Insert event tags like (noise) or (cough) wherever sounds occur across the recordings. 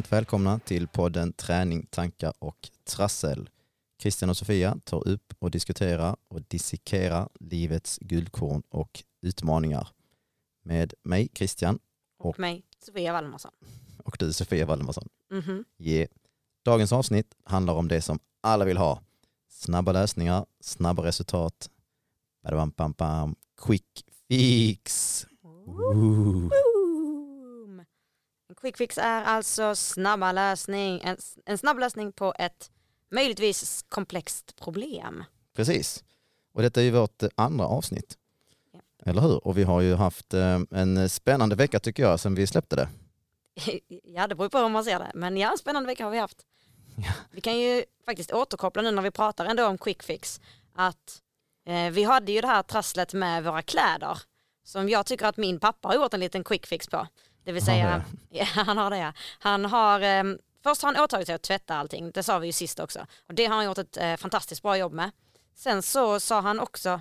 varmt välkomna till podden Träning, tankar och trassel. Christian och Sofia tar upp och diskuterar och dissekerar livets guldkorn och utmaningar. Med mig Christian Och, Och- mig, Sofia Valdemarsson. och du Sofia Valdemarsson. Mhm. Yeah. Dagens avsnitt handlar om det som alla vill ha. Snabba lösningar, snabba resultat. Badabam, bam, bam. Quick fix. Ooh. Boom. Quick fix är alltså snabba lösning, en, en snabb lösning på ett möjligtvis komplext problem. Precis. Och detta är ju vårt andra avsnitt. Ja. Eller hur? Och vi har ju haft eh, en spännande vecka tycker jag sen vi släppte det. (laughs) ja, det beror på hur man ser det. Men ja, en spännande vecka har vi haft. (laughs) Ja. Vi kan ju faktiskt återkoppla nu när vi pratar ändå om quick fix. Att eh, vi hade ju det här trasslet med våra kläder. Som jag tycker att min pappa har gjort en liten quick fix på. Det vill säga, (laughs) ja, han har det ja. Han har, eh, först har han åtagit sig att tvätta allting, det sa vi ju sist också. Och det har han gjort ett eh, fantastiskt bra jobb med. Sen så sa han också,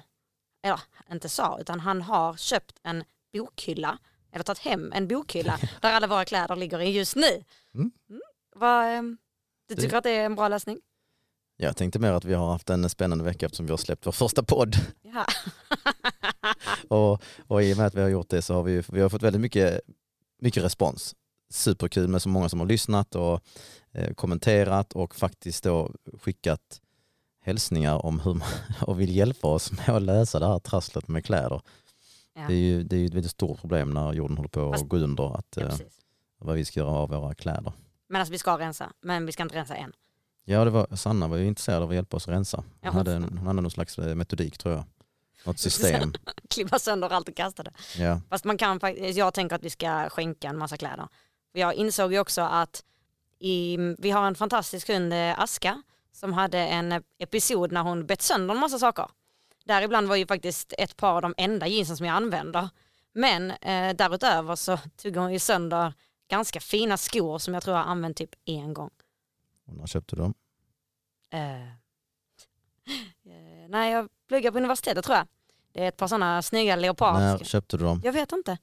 eller inte sa, utan han har köpt en bokhylla, eller tagit hem en bokhylla (laughs) där alla våra kläder ligger i just nu. Mm. Vad, eh, du Det- tycker att det är en bra lösning? Jag tänkte mer att vi har haft en spännande vecka eftersom vi har släppt vår första podd. Ja. (laughs) Och, och i och med att vi har gjort det så har vi, vi har fått väldigt mycket, mycket respons. Superkul med så många som har lyssnat och eh, kommenterat och faktiskt då skickat hälsningar om hur man (laughs) och vill hjälpa oss med att lösa det här trasslet med kläder. Ja. Det är ju det är ju ett väldigt stort problem när jorden håller på att Fast- gå under, att, Ja, eh, vad vi ska göra av våra kläder. Men alltså vi ska rensa, men vi ska inte rensa än. Ja, det var, Sanna var ju intresserad av att hjälpa oss att rensa. Hon, hade, hon hade någon slags eh, metodik tror jag. Något system. (laughs) Klippa sönder allt och kasta det. Ja. Fast man kan faktiskt, jag tänker att vi ska skänka en massa kläder. För jag insåg ju också att i, vi har en fantastisk hund, eh, Aska, som hade en episod när hon bett sönder en massa saker. Däribland var ju faktiskt ett par av de enda jeansen som jag använder. Men eh, därutöver så tog hon ju sönder ganska fina skor som jag tror jag använt typ en gång. Och när köpte du dem? Eh, eh, när jag pluggade på universitetet tror jag. Det är ett par sådana snygga När leopardskor. köpte du dem? Jag vet inte.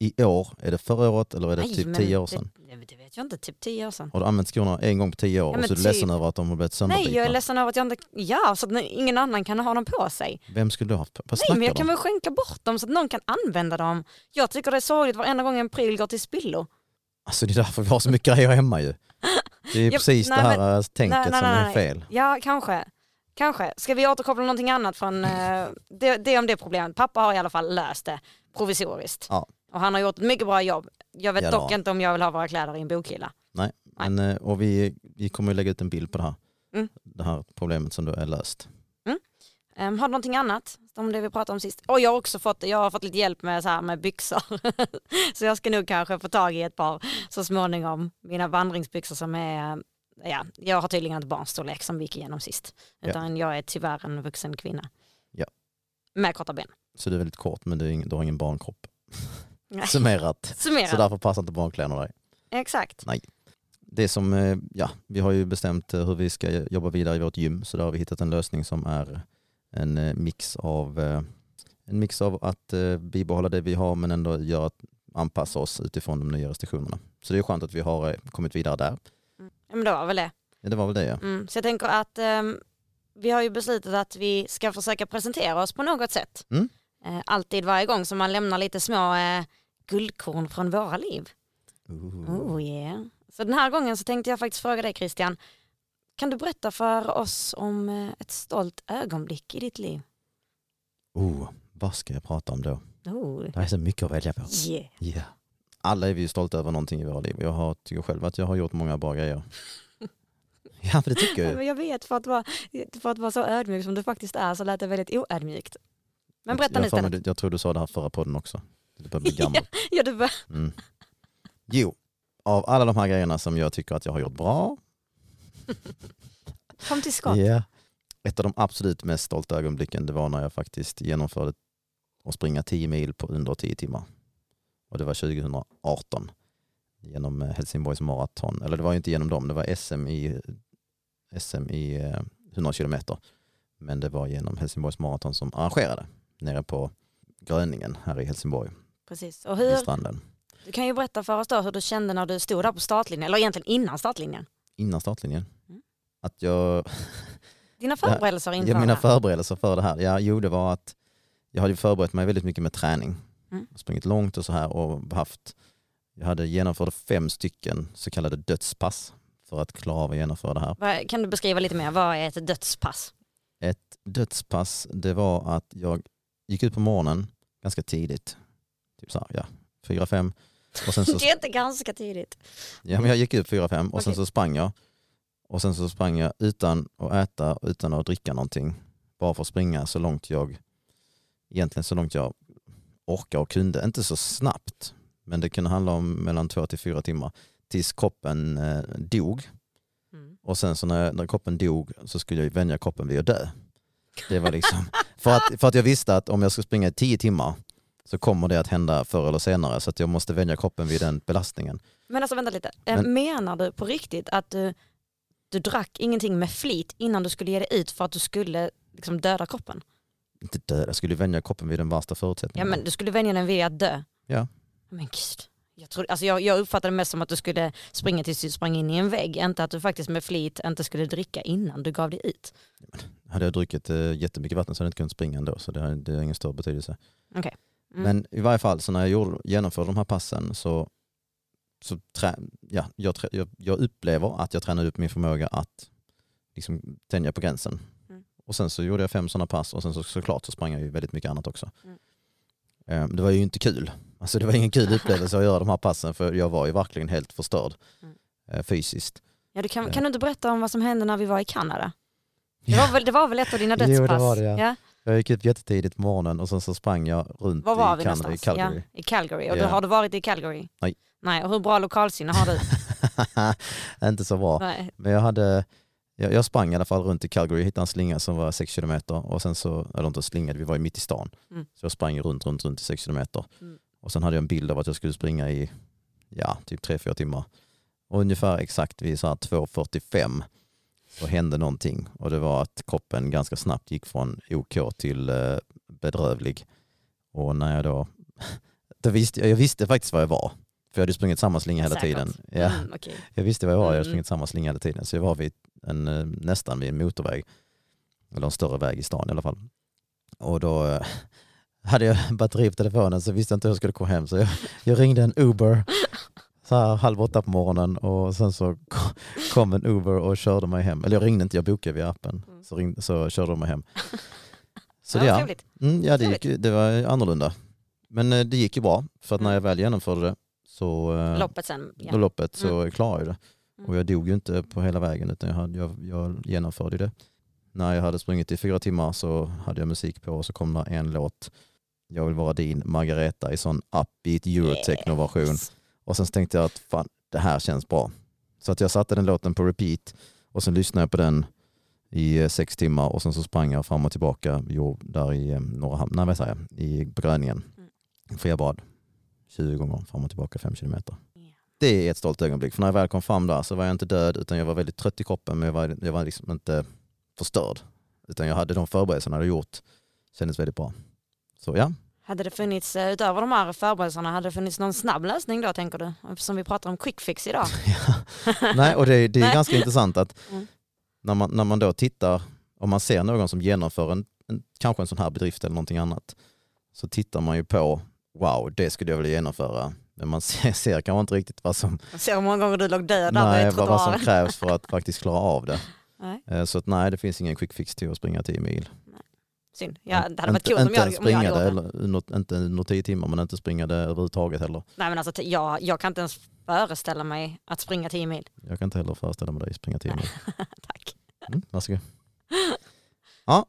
I år? Är det förra året eller är det Nej, typ men tio år sedan? Det, det vet jag inte, typ tio år sedan. Har du använt skorna en gång på tio år Ja, och men så är du typ. ledsen över att de har blivit Nej, jag är sönderbitna? ledsen över att jag inte, ja, så att ingen annan kan ha dem på sig. Vem skulle du ha haft? Vad Nej, snackar men jag kan väl skänka bort dem så att någon kan använda dem. Jag tycker det är sorgligt varenda gång en pryl går till spillo. Alltså det är därför vi har så mycket grejer hemma ju. Det är ju (laughs) precis nej, det här eh, tänket nej, nej, som nej, är nej. fel. Ja, kanske. Kanske. Ska vi återkoppla någonting annat från eh, det, det om det problemet. Pappa har i alla fall löst det provisoriskt. Ja. Och han har gjort ett mycket bra jobb. Jag vet Ja, dock har inte om jag vill ha våra kläder i en bokhylla. Nej, Nej. men, eh, och vi, vi kommer ju lägga ut en bild på det här. Mm. Det här problemet som då är löst. Um, har du någonting annat om det vi pratade om sist? Och jag har också fått, jag har fått lite hjälp med, så här, med byxor. (laughs) så jag ska nog kanske få tag i ett par så småningom. Mina vandringsbyxor som är, ja, jag har tydligen inte barnstorlek som vi gick igenom sist. Ja. Utan jag är tyvärr en vuxen kvinna. Ja. Med korta ben. Så du är väldigt kort men du, du har ingen barnkropp. Nej. (laughs) Summerat. Summera. Så därför passar inte barnkläderna dig. Exakt. Det som, eh, ja, vi har ju bestämt eh, hur vi ska jobba vidare i vårt gym så där har vi hittat en lösning som är en eh, mix av, en mix av att eh, bibehålla det vi har men ändå göra, att anpassa oss utifrån de nya restriktionerna. Så det är skönt att vi har kommit vidare där. Ja, Men det var väl det. Ja, det var väl det ja. Mm. Så jag tänker att ehm, vi har ju beslutat att vi ska försöka presentera oss på något sätt. Mm. Eh, alltid varje gång som man lämnar lite små eh, guldkorn från våra liv. Ooh. Oh yeah. Så den här gången så tänkte jag faktiskt fråga dig Christian. Kan du berätta för oss om eh, ett stolt ögonblick i ditt liv? Oh, vad ska jag prata om då? Oh. Det är så mycket att välja på. Yeah. Ja. Alla är vi ju stolta över någonting i våra liv. Jag har, tycker själv att jag har gjort många bra grejer. (laughs) Ja, men det tycker Ja, jag. men jag vet, för att, vara, för att vara så ödmjuk som du faktiskt är så lät det väldigt oödmjukt. Men berätta jag, nu mig- istället. jag tror du sa det här förra podden också. Du börjar bli gammal. (laughs) Ja, du bör... Mm. Jo, av alla de här grejerna som jag tycker att jag har gjort bra, (laughs) Kom till skott. ja, ett av de absolut mest stolta ögonblicken det var när jag faktiskt genomförde att springa 10 mil på under 10 timmar. Och det var 2018 genom eh, Helsingborgs maraton. Eller det var ju inte genom dem, det var SM i, SM i eh, 100 kilometer. Men det var genom Helsingborgs maraton som arrangerade nere på Gröningen här i Helsingborg, Precis. Och hur, stranden. Du kan ju berätta för oss då hur du kände när du stod där på startlinjen, eller egentligen innan startlinjen. Innan startlinjen. Mm. Att jag, Dina (laughs) förberedelser inför ja, mina förberedelser för det här, ja, jo det var att jag hade ju förberett mig väldigt mycket med träning. Mm. Sprungit långt och så här och haft, jag hade genomfört fem stycken så kallade dödspass för att klara av att genomföra det här. Kan du beskriva lite mer, vad är ett dödspass? Ett dödspass, det var att jag gick ut på morgonen ganska tidigt, typ så här, ja, fyra, fem. Och sen så, (laughs) Det är inte ganska tidigt. ja, men jag gick ut fyra, fem och sen Okej. så sprang jag. Och sen så sprang jag utan att äta, utan att dricka någonting. Bara för att springa så långt jag, egentligen så långt jag orkade och kunde. Inte så snabbt, men det kunde handla om mellan två till fyra timmar. Tills kroppen eh, dog. Mm. Och sen så när, när kroppen dog så skulle jag vänja kroppen vid att dö. Det var liksom, (laughs) för, att, för att jag visste att om jag ska springa i tio timmar så kommer det att hända förr eller senare så att jag måste vänja kroppen vid den belastningen. Men alltså vänta lite, Eh, Men- menar du på riktigt att du, du drack ingenting med flit innan du skulle ge dig ut för att du skulle liksom döda kroppen? Inte dö, jag skulle vänja kroppen vid den värsta Ja förutsättningen. men du skulle vänja den vid att dö? Ja. Men gud. Jag, tror, alltså jag, jag uppfattade det mest som att du skulle springa tills du sprang in i en vägg, inte att du faktiskt med flit inte skulle dricka innan du gav dig ut. Hade jag druckit eh, jättemycket vatten så hade jag inte kunnat springa ändå så det har, det har ingen större betydelse. Mm. Men i varje fall så när jag gjorde, genomförde de här passen så, så trä, ja, jag, jag, jag upplever att jag tränade upp min förmåga att liksom tänja på gränsen. Och sen så gjorde jag fem sådana pass och sen så, såklart så sprang jag ju väldigt mycket annat också. Mm. Eh, Det var ju inte kul. Alltså det var ingen kul upplevelse att göra de här passen för jag var ju verkligen helt förstörd Mm. eh, fysiskt. Ja, du kan, Ja. kan du inte berätta om vad som hände när vi var i Kanada? Det var väl, det var väl ett av dina Jo, det dödspass? var det, ja. ja. Jag gick upp jättetidigt på morgonen och sen så sprang jag runt Var var i vi Kanada, i? Calgary. Ja, I Calgary. Och Ja. du, har du varit i Calgary? Nej. Nej, och hur bra lokalsinne har du? (laughs) inte så bra. Nej. Men jag hade, jag, jag sprang i alla fall runt i Calgary, hittade en slinga som var 6 kilometer och sen så, eller inte slingade, vi var ju mitt i stan. Mm. Så jag sprang runt, runt, runt i 6 kilometer. Mm. Och sen hade jag en bild av att jag skulle springa i, ja, typ 3-4 timmar. Och ungefär exakt vid så här 2.45 så hände någonting och det var att kroppen ganska snabbt gick från OK till eh, bedrövlig. Och när jag då, (laughs) då visste jag, visste faktiskt vad jag var. För jag hade sprungit samma slinga hela Säkert. tiden. Ja. Mm, okej. Jag visste vad jag var, jag hade Mm. sprungit samma slinga hela tiden. Så jag var vid en, eh, nästan vid en motorväg. Eller en större väg i stan i alla fall. Och då eh, (laughs) hade jag batteri på telefonen så visste jag inte hur jag skulle komma hem. Så jag, jag ringde en Uber så här halv åtta på morgonen och sen så ko- kom en Uber och körde mig hem. Eller jag ringde inte, jag bokade via appen. Mm. Så, ringde, så körde de mig hem. (laughs) Så det, ja, mm, ja det, gick, det var annorlunda. Men eh, det gick ju bra för att när Mm. jag väl genomförde det så Loppet sen. Ja. loppet så klarade jag det. Och jag dog ju inte på hela vägen utan jag, hade, jag, jag genomförde det. När jag hade sprungit i fyra timmar så hade jag musik på och så kom det en låt. Jag vill vara din Margareta i sån upbeat eurotechno-version. Yes. Och sen tänkte jag att fan, det här känns bra. Så att jag satte den låten på repeat och sen lyssnade jag på den i eh, sex timmar och sen så sprang jag fram och tillbaka jo, där i eh, Norra Hamn, nej vad säger jag, i begränsningen. Mm. Frebad. 20 gånger fram och tillbaka, fem kilometer. Det är ett stolt ögonblick. För när jag väl kom fram där så var jag inte död utan jag var väldigt trött i kroppen men jag var, jag var liksom inte förstörd. Utan jag hade de förberedelserna jag hade gjort. Kändes väldigt bra. Så ja, Hade det funnits, eh, utöver de här förberedelserna, hade det funnits någon snabb lösning då tänker du? Eftersom vi pratar om quick fix idag. (laughs) Nej, och det, det är ganska intressant att (laughs) Mm. när, man, när man då tittar, om man ser någon som genomför en, en, kanske en sån här bedrift eller någonting annat, så tittar man ju på, wow, det skulle jag vilja genomföra. Men man (laughs) ser, ser kanske inte riktigt vad som, Jag ser hur många gånger du låg död nej, vad, vad som krävs för att faktiskt klara av det. (laughs) Nej, Eh, Så att nej, det finns ingen quick fix till att springa 10 mil. synd. Ja, det hade varit kul om jag, om jag springa hade gjort det. eller, inte under 10 timmar, men inte springa det överhuvudtaget heller. Nej men alltså jag, jag kan inte ens föreställa mig att springa 10 mil. Jag kan inte heller föreställa mig dig springa 10 mil. (laughs) Tack. Mm, varsågod. Ja,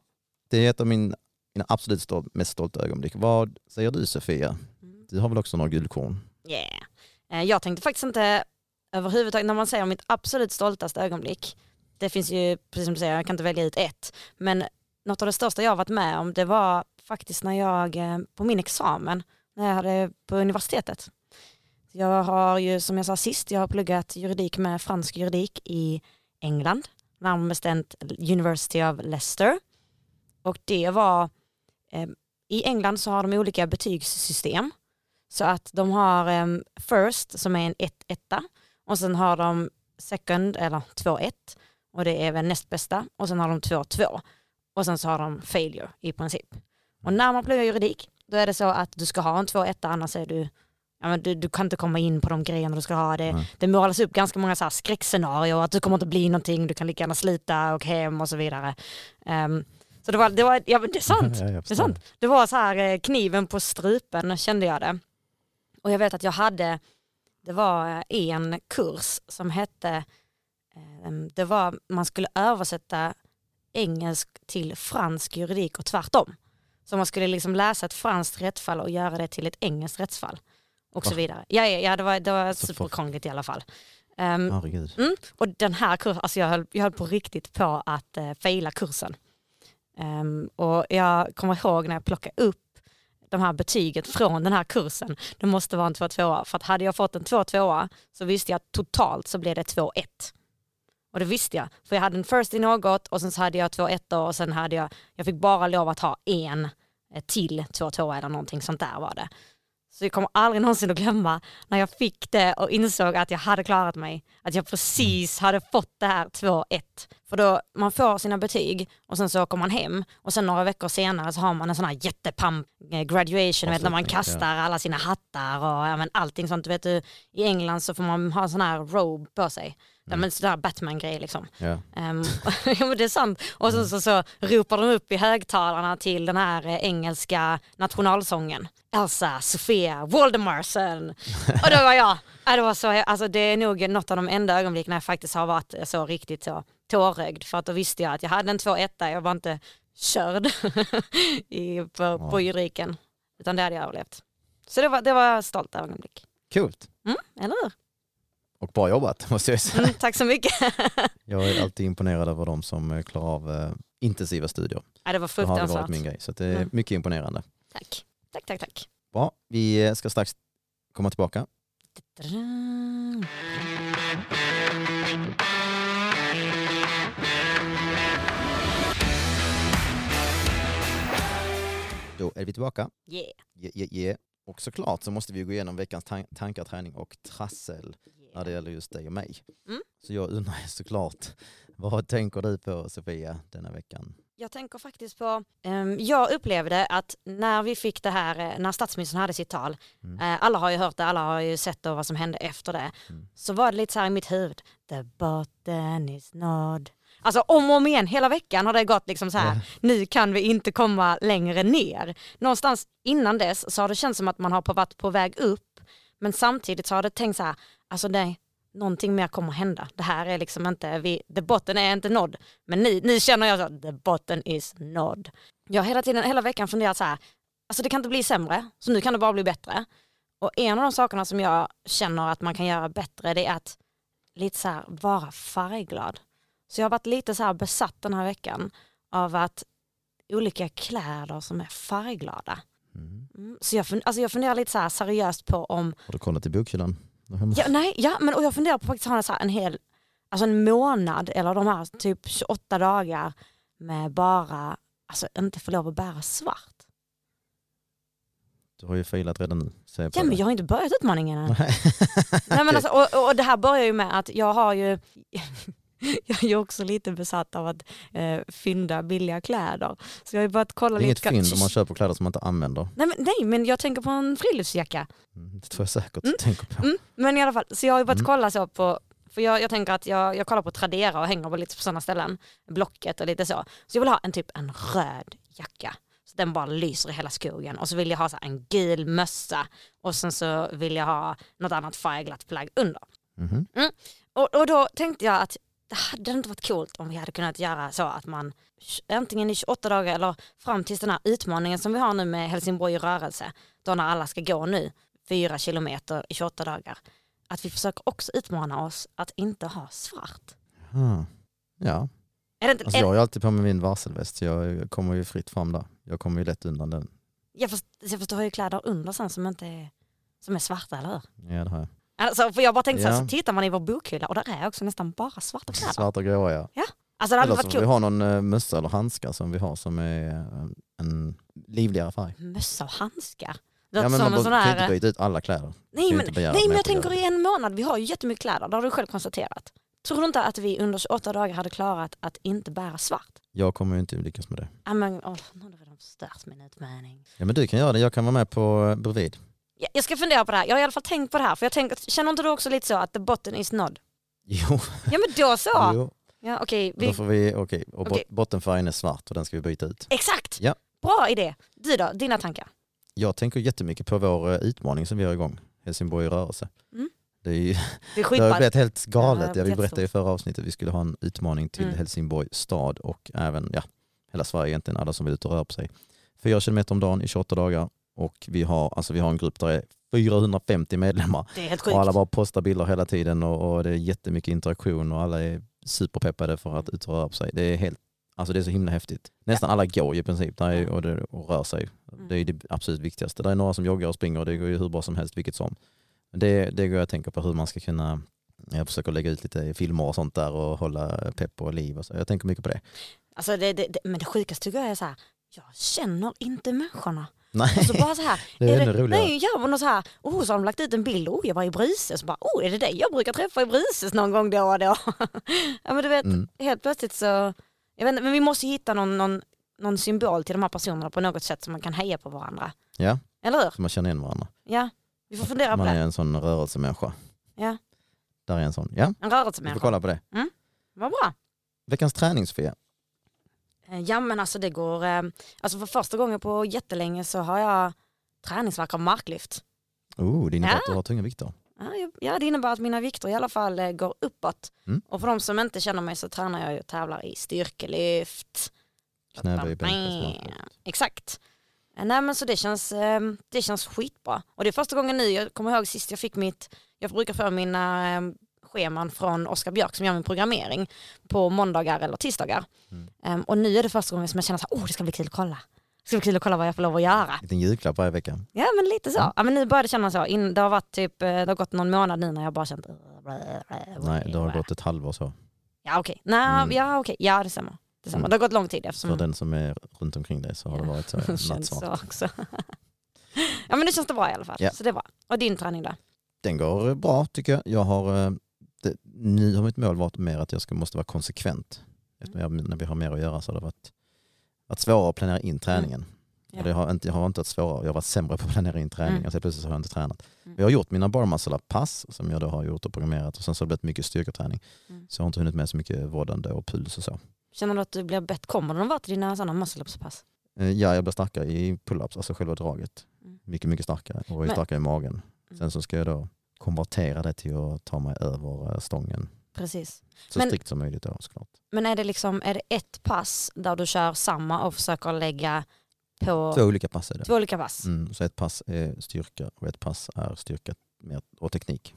det är ett av min, mina absolut stol, mest stolta ögonblick. Vad säger du Sofia? Mm. Du har väl också några guldkorn? Yeah. Eh, jag tänkte faktiskt inte överhuvudtaget, när man säger mitt absolut stoltaste ögonblick, det finns ju, precis som du säger, jag kan inte välja ut ett, men något av det största jag har varit med om det var faktiskt när jag, eh, på min examen, när jag hade på universitetet. Jag har ju, som jag sa sist, jag har pluggat juridik med fransk juridik i England, närmare bestämt University of Leicester. Och det var, eh, i England så har de olika betygssystem. Så att de har em, first som är en 1 etta och sen har de second eller 2-1 och det är väl näst bästa och sen har de 2-2 och sen så har de failure i princip. Och när man pluggar juridik då är det så att du ska ha en 2-1 annars är du Ja, men du, du kan inte komma in på de grejerna du ska ha. Det, det målas upp ganska många så här skräckscenarier, att du kommer inte bli någonting, du kan lika gärna slita och hem och så vidare. Em, så det var, det var, ja det är sant. (laughs) Ja, Det är sant. Det var så här eh, kniven på strupen kände jag det. Och jag vet att jag hade, det var eh, en kurs som hette, eh, det var, man skulle översätta engelsk till fransk juridik och tvärtom. Så man skulle liksom läsa ett franskt rättsfall och göra det till ett engelskt rättsfall. Och så vidare. Ja, ja, ja det var, det var Så för- superkrångligt i alla fall. Herregud. Mm, och den här kursen, alltså jag höll, jag höll på riktigt på att uh, fejla kursen. Ehm, och jag kommer ihåg när jag plockade upp de här betyget från den här kursen, det måste vara en 2-2. För att hade jag fått en 2-2 så visste jag att totalt så blev det 2-1. Och det visste jag, för jag hade en first i något och sen så hade jag 2-1 och sen hade jag, jag fick bara lov att ha en eh, till 2-2 eller någonting sånt där var det. Så jag kommer aldrig någonsin att glömma när jag fick det och insåg att jag hade klarat mig. Att jag precis hade fått det här 2-1. För då, man får sina betyg och sen så åker man hem och sen några veckor senare så har man en sån här jättepamp eh, graduation, vet, när man kastar alla sina hattar och ja, men allting sånt. Du vet, du, I England så får man ha en sån här robe på sig. Mm. Men sån här Batman-grej liksom. Ja. Um, (laughs) ja, det är sant. Och sen så, så ropar de upp i högtalarna till den här eh, engelska nationalsången. Elsa, Sofia, Waldemarsen. Och då var jag, ja, det, var så, alltså, det är nog något av de enda ögonblick när jag faktiskt har varit så riktigt så tårögd. För att då visste jag att jag hade en 2-1, jag var inte körd (laughs) i, på, på juriken. Utan det hade jag överlevt. Så det var, det var jag stolt ögonblick. Coolt. Mm, eller hur? Och bra jobbat (laughs) måste jag säga. Mm, tack så mycket. (laughs) Jag är alltid imponerad över de som eh, klarar av eh, intensiva studier. ja, det var Det har fruktansvärt. varit min grej. Så det är Mm. mycket imponerande. Tack. Tack, tack, tack. Bra, vi eh, ska strax komma tillbaka. Då är vi tillbaka. Yeah. Yeah, yeah, yeah. Och såklart så måste vi gå igenom veckans tan- tankar, träning och trassel när det gäller just dig och mig. Mm. Så jag undrar såklart, (laughs) vad tänker du på Sofia denna veckan? Jag tänker faktiskt på, ehm, jag upplevde att när vi fick det här, eh, när statsministern hade sitt tal, Mm. eh, alla har ju hört det, alla har ju sett då vad som hände efter det, Mm. så var det lite så här i mitt huvud, the button is not. Alltså om och om igen, hela veckan har det gått liksom så här, Ja. nu kan vi inte komma längre ner. Någonstans innan dess så har det känts som att man har varit på väg upp, men samtidigt så har det tänkt så här, alltså nej, någonting mer kommer hända. Det här är liksom inte, vi, the botten är inte nådd. Men nu, nu känner jag så, the botten is nådd. Jag har hela tiden, hela veckan funderat så här, alltså det kan inte bli sämre, så nu kan det bara bli bättre. Och en av de sakerna som jag känner att man kan göra bättre, det är att lite så här, vara färgglad. Så jag har varit lite så här besatt den här veckan av att olika kläder som är färgglada. Mm. Mm. Så jag, fun- alltså jag funderar lite så seriöst på om Har du kollat i bokhyllan? Ja, nej, ja, men och jag funderar på faktiskt att ha så en hel, alltså en månad eller de här typ 28 dagar med bara, alltså inte få lov att bära svart. Du har ju failat redan nu. Jag Ja men jag har inte börjat utmaningen än. Nej. (laughs) Nej, men alltså, och, och det här börjar ju med att jag har ju (laughs) jag är också lite besatt av att eh, fynda billiga kläder. Så jag har börjat kolla Det är inget lite. fynd om man köper kläder som man inte använder. nej, men, nej men jag tänker på en friluftsjacka. Mm, Det tror jag säkert Mm. du tänker på. Mm, men i alla fall, så jag har börjat Mm. kolla så på, för jag, jag tänker att jag, jag kollar på Tradera och hänger på lite på sådana ställen, Blocket och lite så. Så jag vill ha en typ en röd jacka. Så den bara lyser i hela skogen. Och så vill jag ha så en gul mössa och sen så vill jag ha något annat färgglatt plagg under. Mhm. Och, och då tänkte jag att det hade inte varit coolt om vi hade kunnat göra så att man antingen i 28 dagar eller fram tills den här utmaningen som vi har nu med Helsingborg i rörelse, då när alla ska gå nu fyra kilometer i 28 dagar, att vi försöker också utmana oss att inte ha svart. Ah. Ja, inte, alltså jag har ju alltid på mig min varselväst så jag kommer ju fritt fram där. Jag kommer ju lätt undan den. jag, förstår, jag förstår ju kläder under sen som inte är, som är svarta, eller hur? Ja, det har jag. Alltså, för jag bara tänkte så, Ja. så tittar man i vår bokhylla och där är också nästan bara svarta kläder. Svarta och gråa ja. Alltså det hade Eller varit så kul. vi ha någon uh, mössa eller handskar som vi har som är eh, en livligare färg. Mössa och handskar. Det Ja, men man kan här... inte byta ut alla kläder. Nej men, nej, men jag tänker i en månad, vi har ju jättemycket kläder, det har du själv konstaterat. Tror du inte att vi under 28 dagar hade klarat att inte bära svart? Jag kommer ju inte lyckas med det. Ja men åh, nu har du redan förstört min utmaning. Ja men du kan göra det, jag kan vara med på eh, bredvid. Ja, Jag ska fundera på det här, jag har i alla fall tänkt på det här, för jag tänker, känner inte du också lite så att the button is not? Jo, Ja men då så! (laughs) jo. Ja, då vi, får vi, okej, och bot- Okej. bottenfärgen är svart och den ska vi byta ut. exakt! Ja. Bra idé. Du då, dina tankar? Jag tänker jättemycket på vår eh, utmaning som vi har igång, Helsingborg i rörelse. Mm. Det, är ju, (laughs) Det är det har blivit helt Ja, galet. det Jag är vill berätta i förra avsnittet att vi skulle ha en utmaning till Mm. Helsingborg stad och även ja, hela Sverige egentligen, alla som vill ut och röra på sig. Fyra kilometer om dagen i 28 dagar och vi har, alltså vi har en grupp där det är 450 medlemmar Det är helt och sjukt. alla bara postar bilder hela tiden och, och det är jättemycket interaktion och alla är superpeppade för att ut och röra på sig. Det är helt Alltså det är så himla häftigt. Nästan alla går i princip där är, och, det, och rör sig. Mm. Det är det absolut viktigaste. Det är några som joggar och springer och det går ju hur bra som helst vilket som. Men Det, det går jag att tänka på hur man ska kunna jag försöker lägga ut lite filmer och sånt där och hålla pepp och liv och så. Jag tänker mycket på det. Alltså det, det, det, men det sjukaste tycker jag är så här, jag känner inte människorna. Nej, Och så bara så här, (laughs) det är är roligare. Nej, ja, men så här, oh, så har de lagt ut en bild, oh jag var i Bruses, så bara, oh är det dig jag brukar träffa i Bruses någon gång då och då? (laughs) ja men du vet, Mm. helt plötsligt så, jag vet inte, men vi måste hitta någon, någon, någon symbol till de här personerna på något sätt så man kan heja på varandra. Ja, Eller hur? så man känner igen varandra. Ja, vi får fundera på Man det. är en sån rörelsemänniska. Ja. Där är en sån. Ja, En vi får rörelsemänniska. kolla på det. Vad bra. Veckans träning Sofia. Eh, Ja men alltså det går, eh, alltså för första gången på jättelänge så har jag träningsvärk av marklyft. Oh, det innebär Ja. att du har tunga vikter. Ja, det innebär att mina vikter i alla fall eh, går uppåt. Mm. Och för de som inte känner mig så tränar jag ju och tävlar i styrkelyft. Knäböj. Exakt. Nej men så det känns, det känns skitbra. Och det är första gången nu, jag kommer ihåg sist jag fick mitt, jag brukar få mina scheman från Oskar Björk som gör min programmering på måndagar eller tisdagar. Mm. Em, och nu är det första gången som jag känner att oh, det ska bli kul att kolla. Det ska bli kul att kolla vad jag får lov att göra. En liten julklapp varje vecka. Ja men lite så. Mm. Ja, men nu börjar det kännas så. In, det har varit typ, eh, det har gått någon månad nu när jag bara känt Nej, det har gått ett halvår så. Ja okej, Nej, Mm. ja, okej. ja det stämmer. Det, stämmer. Mm. det har gått lång tid eftersom För den som är runt omkring dig så har det Ja, varit så det (laughs) nattsvart. så också. (laughs) ja men det känns det bra i alla fall. Ja. Så det är bra. Och din träning då? Den går bra tycker jag. Jag har, eh, det, nu har mitt mål varit mer att jag ska, måste vara konsekvent. Eftersom jag, när vi har mer att göra så har det varit, varit svårare att planera in träningen. Mm. Ja. Det har inte, jag har inte varit svårare, jag har varit sämre på att planera in träning. Mm. Alltså plötsligt har jag inte tränat. Mm. Jag har gjort mina bar muscle pass som jag då har gjort och programmerat och sen så har det blivit mycket styrketräning. Mm. Så jag har inte hunnit med så mycket vårdande och puls och så. Känner du att du blir bättre? Kommer de vara till dina sådana muscle-ups-pass? Eh, Ja, jag blir starkare i pull-ups, alltså själva draget. Mm. Mycket, mycket starkare och är Men- starkare i magen. Mm. Sen så ska jag då konvertera det till att ta mig över eh, stången Precis. så Men- strikt som möjligt då såklart. Men är det liksom, är det ett pass där du kör samma och försöker lägga på Två olika pass är det. två olika pass? Mm, så ett pass är styrka och ett pass är styrka och teknik.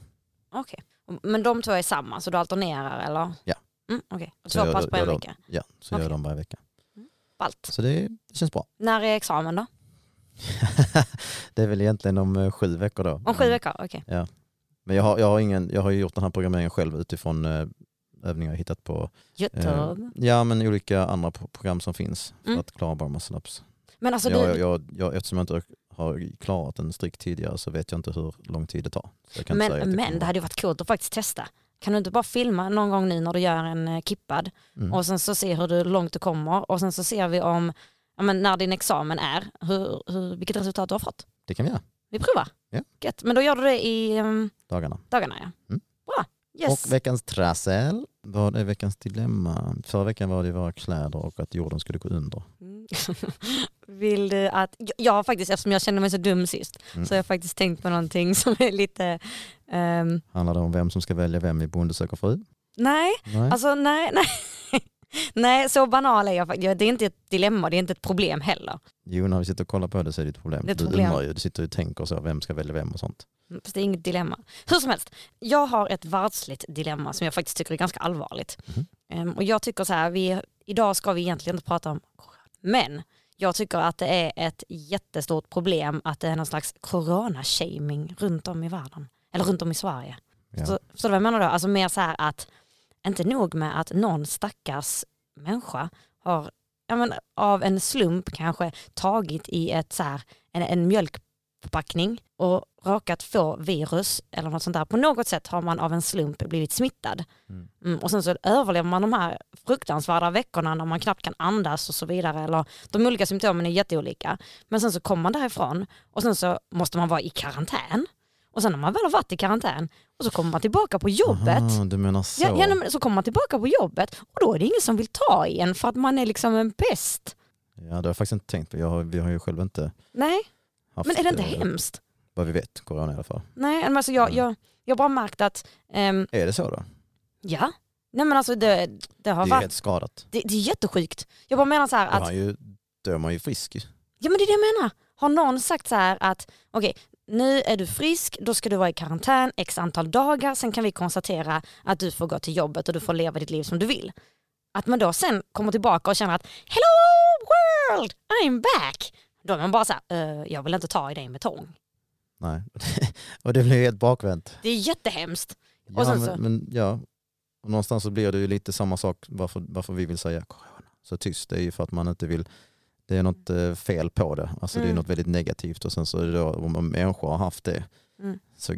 Okej. Men de två är samma, så du alternerar eller? Ja. Mm, Så två jag- pass på en vecka. Ja, så gör Okej. jag dem varje vecka. Ballt. Så det, det känns bra. När är examen då? (laughs) det är väl egentligen om eh, sju veckor då. Om sju veckor? Okej. Men jag har, jag, har ingen, jag har gjort den här programmeringen själv utifrån eh, övningar jag hittat på eh, ja, men olika andra pro- program som finns för Mm. att klara bar muscle ups. Men alltså jag, du, jag, jag, eftersom jag inte har klarat en strikt tidigare så vet jag inte hur lång tid det tar. Men, det men kommer- det hade ju varit coolt att faktiskt testa. Kan du inte bara filma någon gång nu när du gör en eh, kippad Mm. och sen så se hur du, långt du kommer och sen så ser vi om, ja, men när din examen är, hur, hur, vilket resultat du har fått. Det kan vi göra, Vi provar. Ja. Gött. Men då gör du det i um, dagarna. dagarna ja. Mm. Bra. Yes. Och veckans trassel. Vad är veckans dilemma? Förra veckan var det våra kläder och att jorden skulle gå under. Mm. (laughs) Vill du att, jag- har faktiskt, eftersom jag kände mig så dum sist, Mm. så har jag faktiskt tänkt på någonting (laughs) som är lite, ehm, Handlar det om vem som ska välja vem i Bonde söker fru? nej, Nej. alltså nej, nej. (laughs) Nej, så banal är jag faktiskt. Det är inte ett dilemma, det är inte ett problem heller. Jo, när vi sitter och kollar på det så är det ett problem. Det ett du problem. undrar ju, du sitter och tänker så, vem ska välja vem och sånt. Mm, Fast det är inget dilemma. Hur som helst, jag har ett världsligt dilemma som jag faktiskt tycker är ganska allvarligt. Mhm. Ehm, och jag tycker så här, vi, idag ska vi egentligen inte prata om. Men jag tycker att det är ett jättestort problem att det är någon slags corona-shaming runt om i världen. Eller runt om i Sverige. Ja. Så, så vad jag menar då? Alltså mer så här att, inte nog med att någon stackars människa har ja men, av en slump kanske tagit i ett så här, en, en chipförpackning och råkat få virus eller något sånt där. På något sätt har man av en slump blivit smittad. Mm. Mm, och sen så överlever man de här fruktansvärda veckorna när man knappt kan andas och så vidare. Eller de olika symptomen är jätteolika. Men sen så kommer man därifrån och sen så måste man vara i karantän. Och sen när man väl har varit i karantän och så kommer man tillbaka på jobbet. Aha, du menar så. Ja, ja, så kommer man tillbaka på jobbet och då är det ingen som vill ta i en för att man är liksom en pest. Ja, det har jag faktiskt inte tänkt på. Jag har, vi har ju själv inte Nej, haft men är det inte eh, hemskt? vad vi vet, corona i alla fall. Nej, men alltså jag, Mm. jag, jag har bara märkt att, ehm, Är det så då? ja, nej men alltså det, det har Det är varit, helt skadat. det, det är jättesjukt. Jag bara menar så här Då, att, är, han ju, då är man ju frisk. ju. ja men det är det jag menar. Har någon sagt så här att, okej, nu är du frisk, då ska du vara i karantän x antal dagar, sen kan vi konstatera att du får gå till jobbet och du får leva ditt liv som du vill. Att man då sen kommer tillbaka och känner att hello world, I'm back. Då är man bara så här, "Eh, jag vill inte ta i dig med tång. Nej. (laughs) och det blir helt bakvänt. Det är jättehemskt. Ja, men, så- men ja, och någonstans så blir det ju lite samma sak varför, varför vi vill säga corona så tyst. Det är ju för att man inte vill, det är något eh, fel på det. Alltså det är Mm. något väldigt negativt och sen så är då, om människor har haft det Mm. så,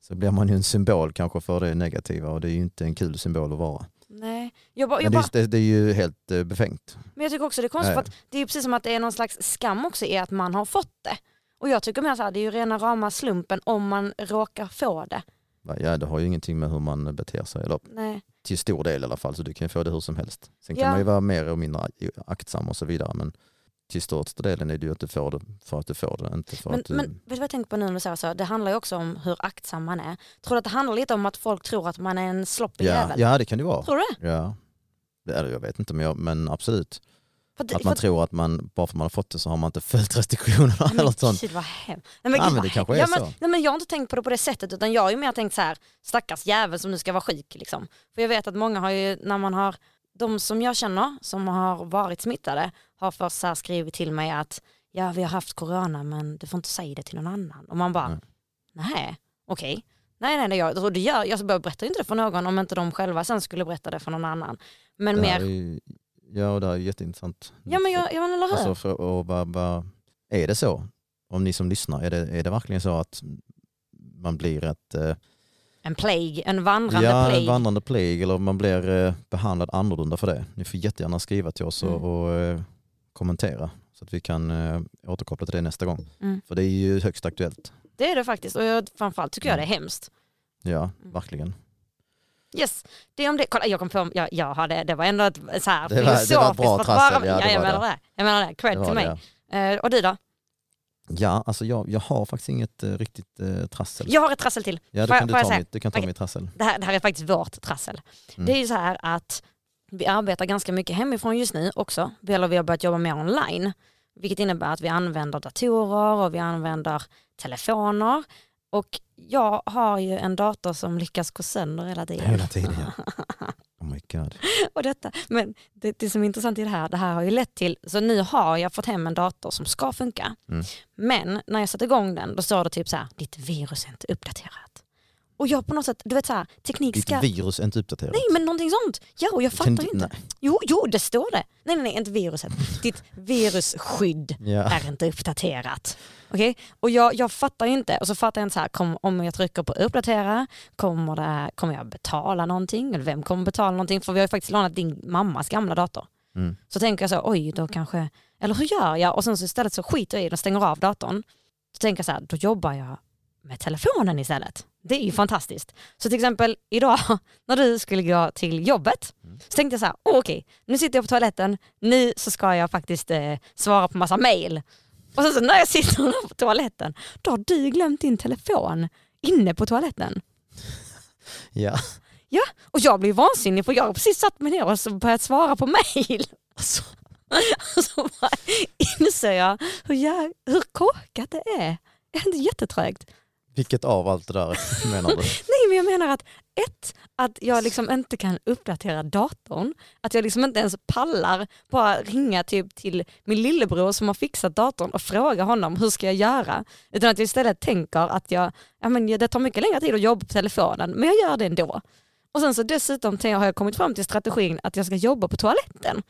så blir man ju en symbol kanske för det negativa och det är ju inte en kul symbol att vara. Nej, jag bara, jag bara, det, det, det är ju helt eh, befängt. Men jag tycker också det är konstigt Ja, för att det är precis som att det är någon slags skam också i att man har fått det. Och jag tycker mer så här, det är ju rena rama slumpen om man råkar få det. Ja, det har ju ingenting med hur man beter sig, eller Nej. till stor del i alla fall, så du kan ju få det hur som helst. Sen Ja. kan man ju vara mer och mindre aktsam och så vidare, men till största delen är det ju att du får det för att du får det, inte för Men, att du... men vet du vad jag tänker på nu när du säger så? Det handlar ju också om hur aktsam man är. Tror du att det handlar lite om att folk tror att man är en sloppig ja, jävel? ja, det kan det vara. Tror du det? Ja. Det det, jag vet inte, men, jag, men absolut. För att, man tror att man, bara för att man har fått det så har man inte följt restriktionerna eller sånt. Gud vad hemskt. Nej, men, Ja, men det kanske är ja, men, så. Nej, men jag har inte tänkt på det på det sättet utan jag har ju mer tänkt så här, stackars jävel som nu ska vara sjuk. Liksom. För jag vet att många har ju, när man har, de som jag känner som har varit smittade har först så skrivit till mig att ja vi har haft corona men du får inte säga det till någon annan. Och man bara, Nej. nej, okej. Nej, nej, nej, jag, det gör, jag berättar inte det för någon om inte de själva sen skulle berätta det för någon annan. Men mer, är ja, och det här är jätteintressant. ja men jag, jag eller hur? Alltså, för, och vad, vad, är det så? Om ni som lyssnar, är det, är det verkligen så att man blir ett eh, en plague, en vandrande ja, plague. en vandrande plague eller man blir eh, behandlad annorlunda för det? Ni får jättegärna skriva till oss och, Mm. och eh, kommentera så att vi kan eh, återkoppla till det nästa gång. Mm. För det är ju högst aktuellt. Det är det faktiskt och jag, framförallt tycker jag det är hemskt. Ja, Mm. verkligen. Yes, det är om det. Kolla jag kom på, jag, jag hade, det var ändå ett så här Det var- det var filosofiskt. bra trassel, ja, det jag menar det. det. Jag menar det, cred Det till mig. det. Eh, och du då? Ja, alltså jag, jag har faktiskt inget eh, riktigt eh, trassel. Jag har ett trassel till. Ja, du kan, du ta mitt, du kan ta Okej. mitt trassel. Det här, det här är faktiskt vårt trassel. Mm. Det är ju så här att vi arbetar ganska mycket hemifrån just nu också. Eller vi har börjat jobba mer online. Vilket innebär att vi använder datorer och vi använder telefoner. Och jag har ju en dator som lyckas gå sönder hela tiden. Hela tiden ja. (laughs) Oh my god. och detta. Men det, det som är intressant i det här, det här har ju lett till, så nu har jag fått hem en dator som ska funka. Mm. Men när jag satte igång den, då står det typ så här, ditt virus är inte uppdaterat. Och jag på något sätt, du vet så här, teknik Ditt ska... virus är inte uppdaterat. Nej men någonting sånt. Ja och jag fattar du- inte. nej. Jo, jo det står det. Nej nej nej, inte viruset. Ditt virusskydd Ja. är inte uppdaterat. Okej? Och jag, jag fattar ju inte. Och så fattar jag inte så här, kom, om jag trycker på uppdatera, kommer, det, kommer jag betala någonting? Eller vem kommer betala någonting? För vi har ju faktiskt lånat din mammas gamla dator. Mm. Så tänker jag så, oj då kanske, eller hur gör jag? Och sen så istället så skiter jag i det och stänger av datorn. Så tänker jag så här, då jobbar jag med telefonen istället. Det är ju fantastiskt. Så till exempel idag (laughs) när du skulle gå till jobbet Mm. så tänkte jag så här, oh, okej nu sitter jag på toaletten, nu så ska jag faktiskt eh, svara på massa mail. Och sen så när jag sitter (laughs) på toaletten, då har du glömt din telefon inne på toaletten. (laughs) Ja. Och jag blir vansinnig för jag har precis satt mig ner och så börjat svara på mail. Alltså, Och så bara inser jag hur, jag, hur korkat det är. Det är inte jättetrögt. Vilket av allt det där menar du? (laughs) Nej men jag menar att ett, att jag liksom inte kan uppdatera datorn. Att jag liksom inte ens pallar bara ringa typ till min lillebror som har fixat datorn och fråga honom hur ska jag göra. Utan att jag istället tänker att jag, ja, men det tar mycket längre tid att jobba på telefonen men jag gör det ändå. Och sen så dessutom har jag kommit fram till strategin att jag ska jobba på toaletten.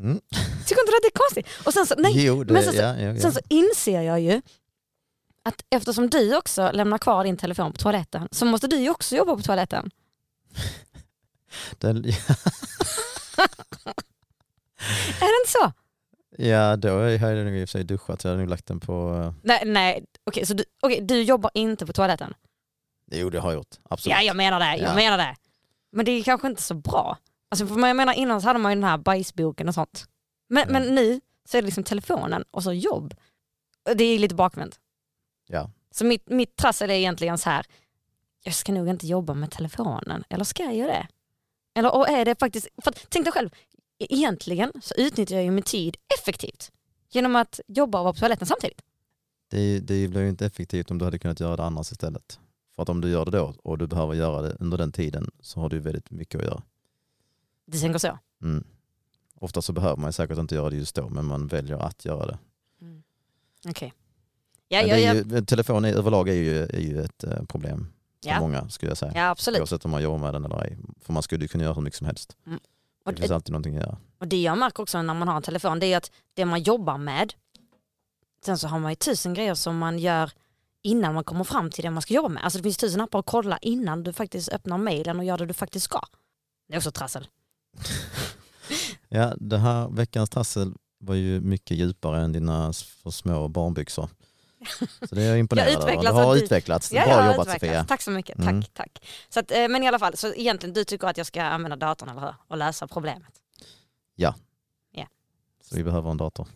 Mm. Tycker inte du att det är konstigt? Och sen så, nej, jo, det, men sen så- ja, ja, ja. Sen så inser jag ju att eftersom du också lämnar kvar din telefon på toaletten så måste du också jobba på toaletten. (laughs) Den, (laughs) Är det inte så? ja, då har jag nog i och för sig duschat så jag hade nog lagt den på... eh, Nej, nej. okej så du, okej, du jobbar inte på toaletten? Jo, det har jag gjort. Absolut. Ja, jag menar det. Jag Ja. menar det. Men det är kanske inte så bra. Alltså, för jag menar innan så hade man ju den här bajsboken och sånt. Men, Ja. men nu så är det liksom telefonen och så jobb. Det är lite bakvänt. Ja. Så mitt, mitt trassel är egentligen så här. jag ska nog inte jobba med telefonen. Eller ska jag göra det? Eller och är det faktiskt, för att, tänk dig själv, e- egentligen så utnyttjar jag ju min tid effektivt. Genom att jobba och vara på toaletten samtidigt. Det, det blir ju inte effektivt om du hade kunnat göra det annars istället. För att om du gör det då och du behöver göra det under den tiden så har du väldigt mycket att göra. Du tänker så? Mm. Ofta så behöver man ju säkert inte göra det just då men man väljer att göra det. Okej. Ja, ja, ja, ju, telefon är, överlag är ju, är ju ett eh, problem för Ja. många skulle jag säga. ja, absolut. Oavsett om man jobbar med den eller ej. För man skulle ju kunna göra hur mycket som helst. Och Det finns alltid någonting att göra. Och det jag märker också när man har en telefon det är att det man jobbar med, sen så har man ju tusen grejer som man gör innan man kommer fram till det man ska jobba med. Alltså det finns tusen appar att kolla innan du faktiskt öppnar mejlen och gör det du faktiskt ska. Det är också trassel. (laughs) Ja, det här veckans trassel var ju mycket djupare än dina för små barnbyxor. Så det är jag imponerad över. Du utvecklas har du- utvecklats. Ja, Bra jobbat utvecklats. Sofia. Tack så mycket. Mm. Tack, tack. Så att, eh, men i alla fall, så egentligen du tycker att jag ska använda datorn eller hur? Och lösa problemet. Så vi behöver en dator.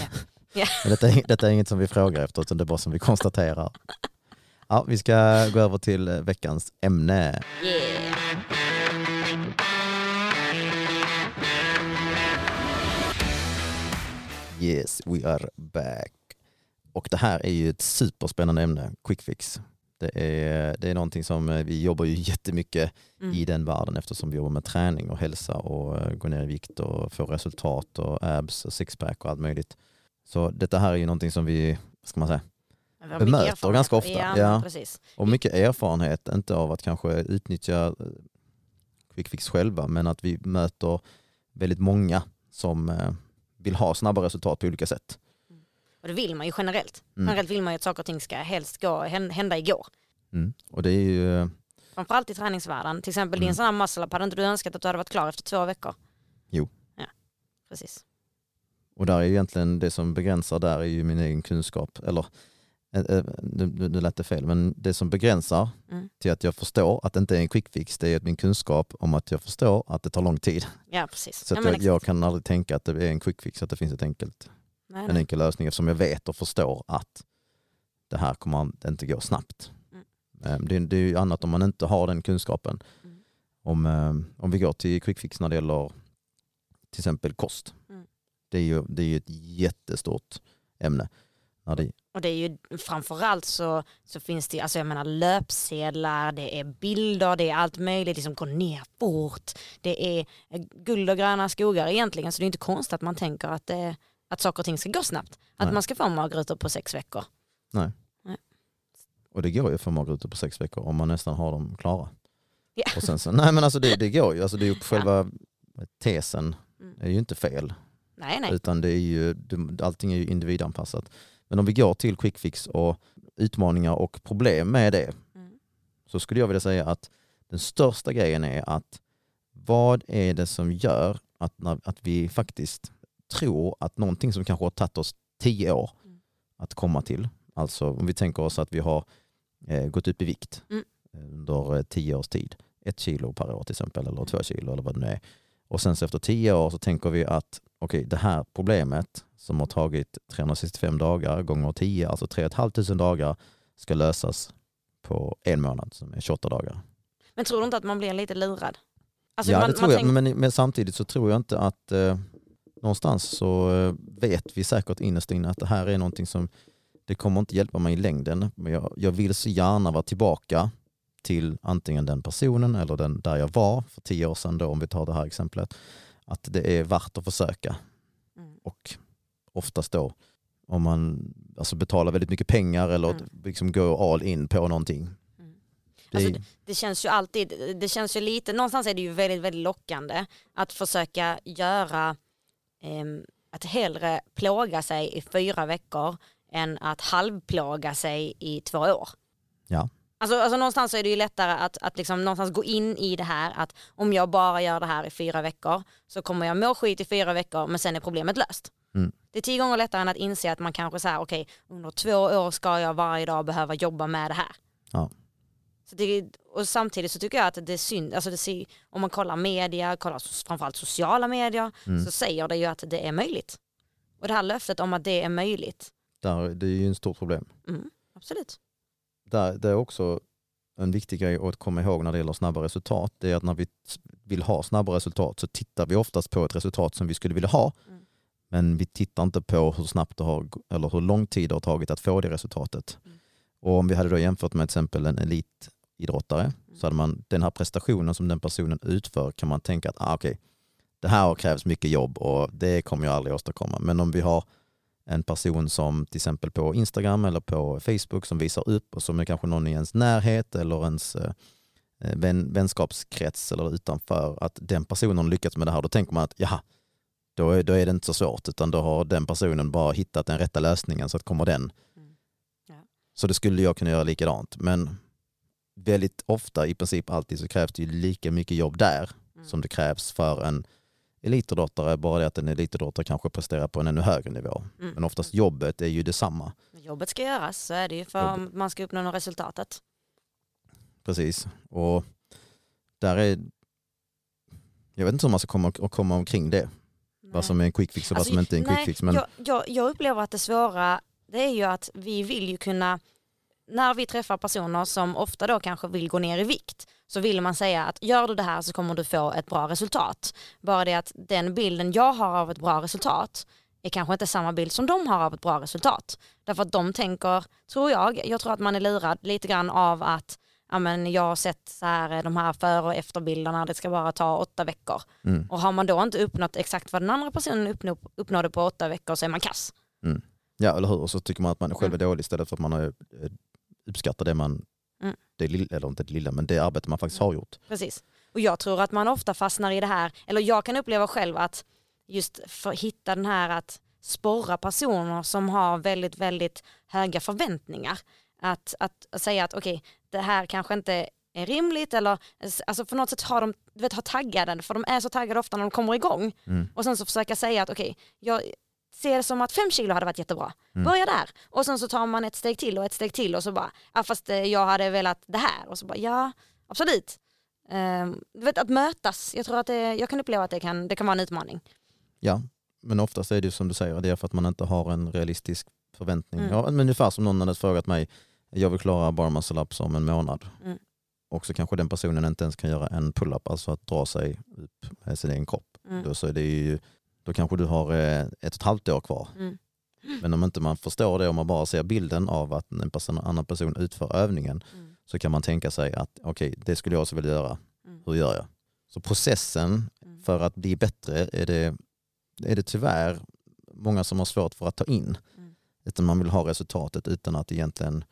Ja. (laughs) Ja. Men detta, är, detta är inget som vi frågar efter utan det är bara som vi konstaterar. (laughs) Ja, vi ska gå över till eh, veckans ämne. Yeah. Yes, we are back. Och det här är ju ett superspännande ämne, quick fix. Det är, det är någonting som eh, vi jobbar ju (laughs) jättemycket Mm. i den världen eftersom vi jobbar med träning och hälsa och eh, gå ner i vikt och få resultat och abs och sixpack och allt möjligt. Så detta här är ju någonting som vi, ska man säga, Bemöter ganska ofta, Ja, ja. och mycket erfarenhet, inte av att kanske utnyttja eh, quick fix själva, men att vi möter väldigt många som vill ha snabba resultat på olika sätt. Och det vill man ju generellt. Mm. Generellt vill man ju att saker och ting ska helst gå, hän- hända igår. Mm. Och det är ju, eh, Framförallt i träningsvärlden. Till exempel Mm. din sån här muscle hade inte du önskat att du hade varit klar efter två veckor? Jo. Ja, precis. och där är ju egentligen det som begränsar där är ju min egen kunskap. Eller, eh, eh, nu, lät det fel, men det som begränsar Mm. till att jag förstår att det inte är en quick fix, det är min kunskap om att jag förstår att det tar lång tid. Ja, precis. Så ja, jag, jag kan aldrig tänka att det är en quick fix, att det finns ett enkelt, nej, en nej. enkel lösning eftersom jag vet och förstår att det här kommer inte gå snabbt. Mm. Eh, Det, är- det är ju annat om man inte har den kunskapen. Mm. Om, eh, om vi går till quick fix när det gäller till exempel kost. Mm. Det är ju det är ju ett jättestort ämne. När det, Och det är ju framförallt så, så finns det alltså jag menar löpsedlar, det är bilder, det är allt möjligt, liksom gå ner fort. Det är guld och gröna skogar egentligen så det är inte konstigt att man tänker att, det, att saker och ting ska gå snabbt. Att Nej. man ska få magrutor på sex veckor. och det går ju för magrutor på sex veckor om man nästan har dem klara. Ja. Och sen så, nej men alltså det, det går ju, alltså det är ju (laughs) själva tesen Mm. är ju inte fel. Nej, nej. Utan det är ju, allting är ju individanpassat. Men om vi går till quick fix och utmaningar och problem med det Mm. så skulle jag vilja säga att den största grejen är att vad är det som gör att, att vi faktiskt tror att någonting som kanske har tagit oss tio år Mm. att komma till, alltså om vi tänker oss att vi har eh, gått upp i vikt Mm. under eh, tio års tid, ett kilo per år till exempel eller Mm. två kilo eller vad det nu är. Och sen så efter tio år så tänker vi att okej, det här problemet som har tagit 365 dagar gånger 10, alltså 3 500 dagar, ska lösas på en månad som är 28 dagar. Men tror du inte att man blir lite lurad? Alltså, ja, man, det tror jag, tänker- men, men samtidigt så tror jag inte att eh, någonstans så eh, vet vi säkert innerst inne att det här är någonting som det kommer inte hjälpa mig i längden. Men jag, jag vill så gärna vara tillbaka till antingen den personen eller den där jag var för tio år sedan då, om vi tar det här exemplet. Att det är värt att försöka Mm. och oftast då om man alltså betalar väldigt mycket pengar eller Mm. liksom går all in på någonting. Mm. Det, Alltså, det känns ju alltid, det känns ju lite, någonstans är det ju väldigt, väldigt lockande att försöka göra, att hellre plåga sig i fyra veckor än att halvplåga sig i två år. Ja. Alltså, alltså någonstans är det ju lättare att, att liksom någonstans gå in i det här att om jag bara gör det här i fyra veckor så kommer jag må skit i fyra veckor men sen är problemet löst. Mm. Det är tio gånger lättare än att inse att man kanske säger okej okay, under två år ska jag varje dag behöva jobba med det här. Ja. Så det, och samtidigt så tycker jag att det är synd, alltså det om man kollar media, kollar framförallt sociala medier Mm. så säger det ju att det är möjligt. Och det här löftet om att det är möjligt, Där, det är ju en stort problem. mm, absolut. Där, det är också en viktig grej att komma ihåg när det gäller snabba resultat. Det är att när vi vill ha snabba resultat så tittar vi oftast på ett resultat som vi skulle vilja ha. Mm. Men vi tittar inte på hur snabbt det har, eller hur lång tid det har tagit att få det resultatet. Mm. Och om vi hade då jämfört med till exempel en elitidrottare så hade man den här prestationen som den personen utför kan man tänka att ah, okej, det här krävs mycket jobb och det kommer jag aldrig åstadkomma. Men om vi har en person som till exempel på Instagram eller på Facebook som visar upp och som är kanske någon i ens närhet eller ens eh, vän, vänskapskrets eller utanför, att den personen har lyckats med det här, då tänker man att jaha, då är, då är det inte så svårt utan då har den personen bara hittat den rätta lösningen så att kommer den. Mm. Ja. Så det skulle jag kunna göra likadant men väldigt ofta, i princip alltid, så krävs det ju lika mycket jobb där Mm. som det krävs för en elitidrottare, bara det att en elitidrottare kanske presterar på en ännu högre nivå. Mm. Men oftast jobbet är ju detsamma. Jobbet ska göras, så är det ju för om man ska uppnå resultatet. Precis. Och där är... Jag vet inte hur man ska komma, komma omkring det. Vad som är en quick fix och vad Alltså, som inte är en quick nej, fix. Men jag, jag, jag upplever att det svåra det är ju att vi vill ju kunna, när vi träffar personer som ofta då kanske vill gå ner i vikt, så vill man säga att gör du det här så kommer du få ett bra resultat. Bara det att den bilden jag har av ett bra resultat är kanske inte samma bild som de har av ett bra resultat. Därför att de tänker, tror jag, jag tror att man är lurad lite grann av att ja, men jag har sett så här, de här före och efterbilderna, det ska bara ta åtta veckor. mm, Och har man då inte uppnått exakt vad den andra personen uppnå, uppnådde på åtta veckor så är man kass. ja, eller hur? Och så tycker man att man själv är dålig istället för att man har, uppskattar det man, Mm. det lilla, eller inte det lilla, men det arbete man faktiskt har gjort. Precis. Och jag tror att man ofta fastnar i det här, eller jag kan uppleva själv att just för att hitta den här att sporra personer som har väldigt, väldigt höga förväntningar. Att, att, att säga att okej, det här kanske inte är rimligt eller alltså på något sätt har de, du vet, har taggade, för de är så taggade ofta när de kommer igång. Mm. Och sen så försöka säga att okej, jag ser det som att fem kilo hade varit jättebra. Mm. Börja där. Och sen så tar man ett steg till och ett steg till och så bara, ja fast eh, jag hade velat det här. Och så bara, ja absolut. Du vet att mötas, jag tror att det, jag kan uppleva att det kan, det kan vara en utmaning. Ja, men oftast är det som du säger, det är för att man inte har en realistisk förväntning. Mm. Ja, men ungefär som någon hade frågat mig, jag vill klara bar muscle ups om en månad. Mm. Och så kanske den personen inte ens kan göra en pull-up, alltså att dra sig upp med sin egen kropp. Mm. Då, så är det ju, då kanske du har eh, ett och ett halvt år kvar. Mm. Men om inte man förstår det, om man bara ser bilden av att en person, annan person utför övningen, Mm. så kan man tänka sig att okej, det skulle jag också vilja göra. Mm. Hur gör jag? Så processen Mm. för att bli bättre är det, är det tyvärr många som har svårt för att ta in. Mm. Utan man vill ha resultatet utan att egentligen...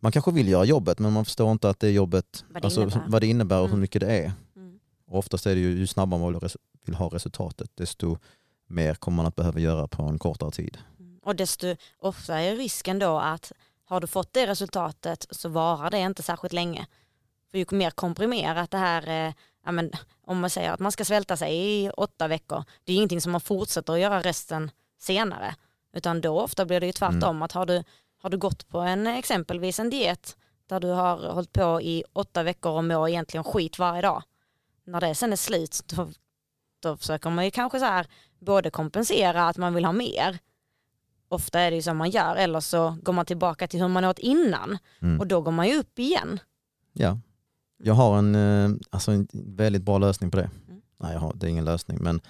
Man kanske vill göra jobbet men man förstår inte att det jobbet, Vad det alltså, innebär. vad det innebär och hur Mm. mycket det är. Mm. Och oftast är det ju, ju snabbare man vill ha resultatet desto mer kommer man att behöva göra på en kortare tid. Mm. Och desto ofta är risken då att har du fått det resultatet så varar det inte särskilt länge. För ju mer komprimerat det här är, ja men, om man säger att man ska svälta sig i åtta veckor, det är ingenting som man fortsätter att göra resten senare. Utan då ofta blir det ju tvärtom, att har du, har du gått på en exempelvis en diet där du har hållit på i åtta veckor och mår egentligen skit varje dag. När det sen är slut, då, då försöker man ju kanske så här både kompensera att man vill ha mer, ofta är det ju så man gör, eller så går man tillbaka till hur man åt innan Mm. och då går man ju upp igen. Ja. Jag har en, eh, alltså en väldigt bra lösning på det. Mm. Nej, jag har, det är ingen lösning. Men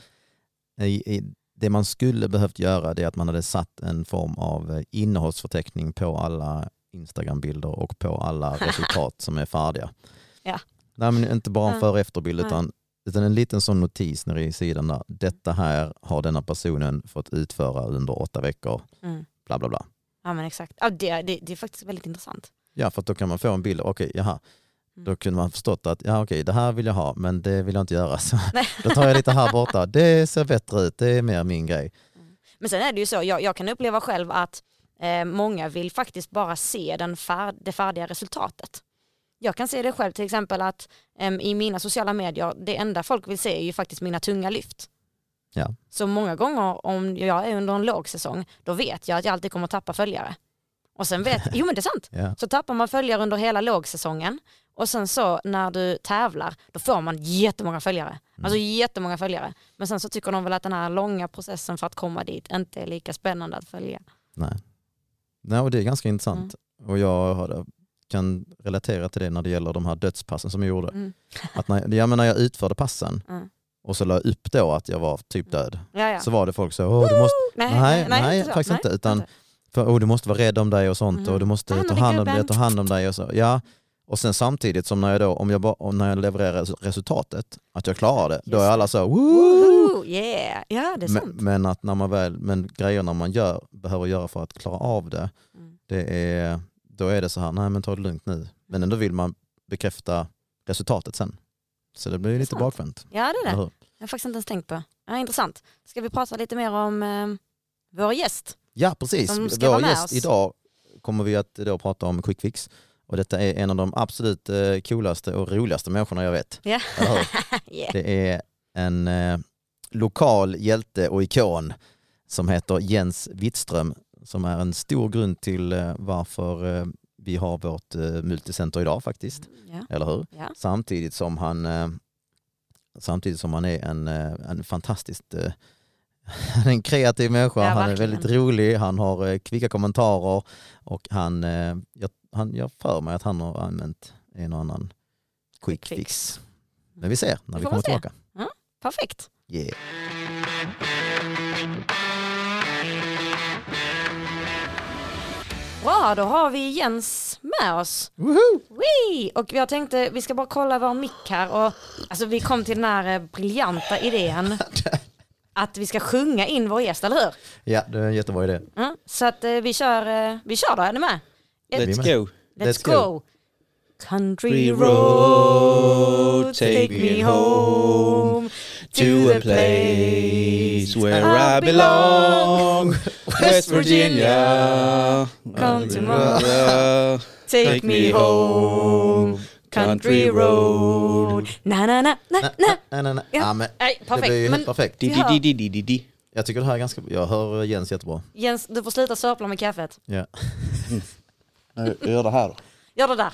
i, i, det man skulle behövt göra det är att man hade satt en form av eh, innehållsförteckning på alla Instagram-bilder och på alla (laughs) resultat som är färdiga. Ja. Nej, men inte bara en före och efterbild utan, utan en liten sån notis nere i sidan där. Detta här har denna personen fått utföra under åtta veckor. Mm. Bla bla bla. Ja men exakt, ja, det, det, det är faktiskt väldigt intressant. Ja, för då kan man få en bild. Okej, jaha. Mm. Då kunde man förstått att ja, okej, det här vill jag ha, men det vill jag inte göra. Så (laughs) Nej. då tar jag lite här borta. Det ser bättre ut, det är mer min grej. Men sen är det ju så, jag, jag kan uppleva själv att Eh, många vill faktiskt bara se den fär det färdiga resultatet. Jag kan se det själv till exempel att em, i mina sociala medier, det enda folk vill se är ju faktiskt mina tunga lyft. Ja. Så många gånger om jag är under en lågsäsong, då vet jag att jag alltid kommer tappa följare. Och sen vet, jo men det är sant, (laughs) Ja. så tappar man följare under hela lågsäsongen och sen så när du tävlar då får man jättemånga följare. Alltså jättemånga följare. Men sen så tycker de väl att den här långa processen för att komma dit inte är lika spännande att följa. Nej. Nej, och det är ganska intressant. Och jag har- kan relatera till det när det gäller de här dödspassen som jag gjorde. Mm. Att när, ja, men när jag utförde passen Mm. och så la jag upp då att jag var typ död, Ja, ja. så var det folk så, Åh, du måste, nej, nej, nej, så. faktiskt Nej, inte, utan för, oh, du måste vara rädd om dig och sånt Mhm. och du måste Ta hand om dig, ta hand om dig och så. Ja. Och sen samtidigt som när jag, då, om jag, om när jag levererar res- resultatet, att jag klarar det, då är Just alla så, Woo! Woho! Yeah, ja det är Men, sant. men att när man väl, men grejerna man gör, behöver göra för att klara av det, Mm. det är, då är det så här, nej men ta det lugnt nu. Men ändå vill man bekräfta resultatet sen. Så det blir lite bakvänt. Ja det är det. Jag har faktiskt inte ens tänkt på. Ja, intressant. Ska vi prata lite mer om eh, vår gäst? Ja precis, vår gäst oss. idag kommer vi att då prata om quick fix. Och detta är en av de absolut eh, coolaste och roligaste människorna jag vet. Hur? (laughs) yeah. Det är en eh, lokal hjälte och ikon som heter Jens Wittström som är en stor grund till eh, varför eh, vi har vårt eh, multicenter idag faktiskt. Ja. Eller hur? Ja. Samtidigt som han samtidigt som han är en, en fantastiskt han (laughs) är en kreativ människa, Ja, han är väldigt rolig, han har kvicka kommentarer och han, jag, han, jag för mig att han har använt en och annan quick, Quick fix. Men vi ser när Vi kommer se. tillbaka. Perfekt. Yeah. Bra, då har vi Jens med oss. Woohoo! Wee! Och jag tänkte, vi ska bara kolla vår mick här. Och, alltså, vi kom till den här eh, briljanta idén (laughs) att vi ska sjunga in vår gäst, eller hur? Ja, det är en jättebra idé. Mm, så att eh, vi kör, eh, vi kör då, är ni med? Let's go. Let's, Let's go. go. Country road, take me home To a place where I belong. (laughs) West Virginia. Come to Uh, Take me home, country road. Na na na na na. Nej, nej, nej. Ja. Ja, men Nej, det perfekt. blir ju helt perfekt. Di, di, di, di, di, di. Jag tycker det här är ganska Jag hör Jens jättebra. Jens, du får sluta sörpla med kaffet. Ja. (laughs) Jag gör det här då. Gör det där.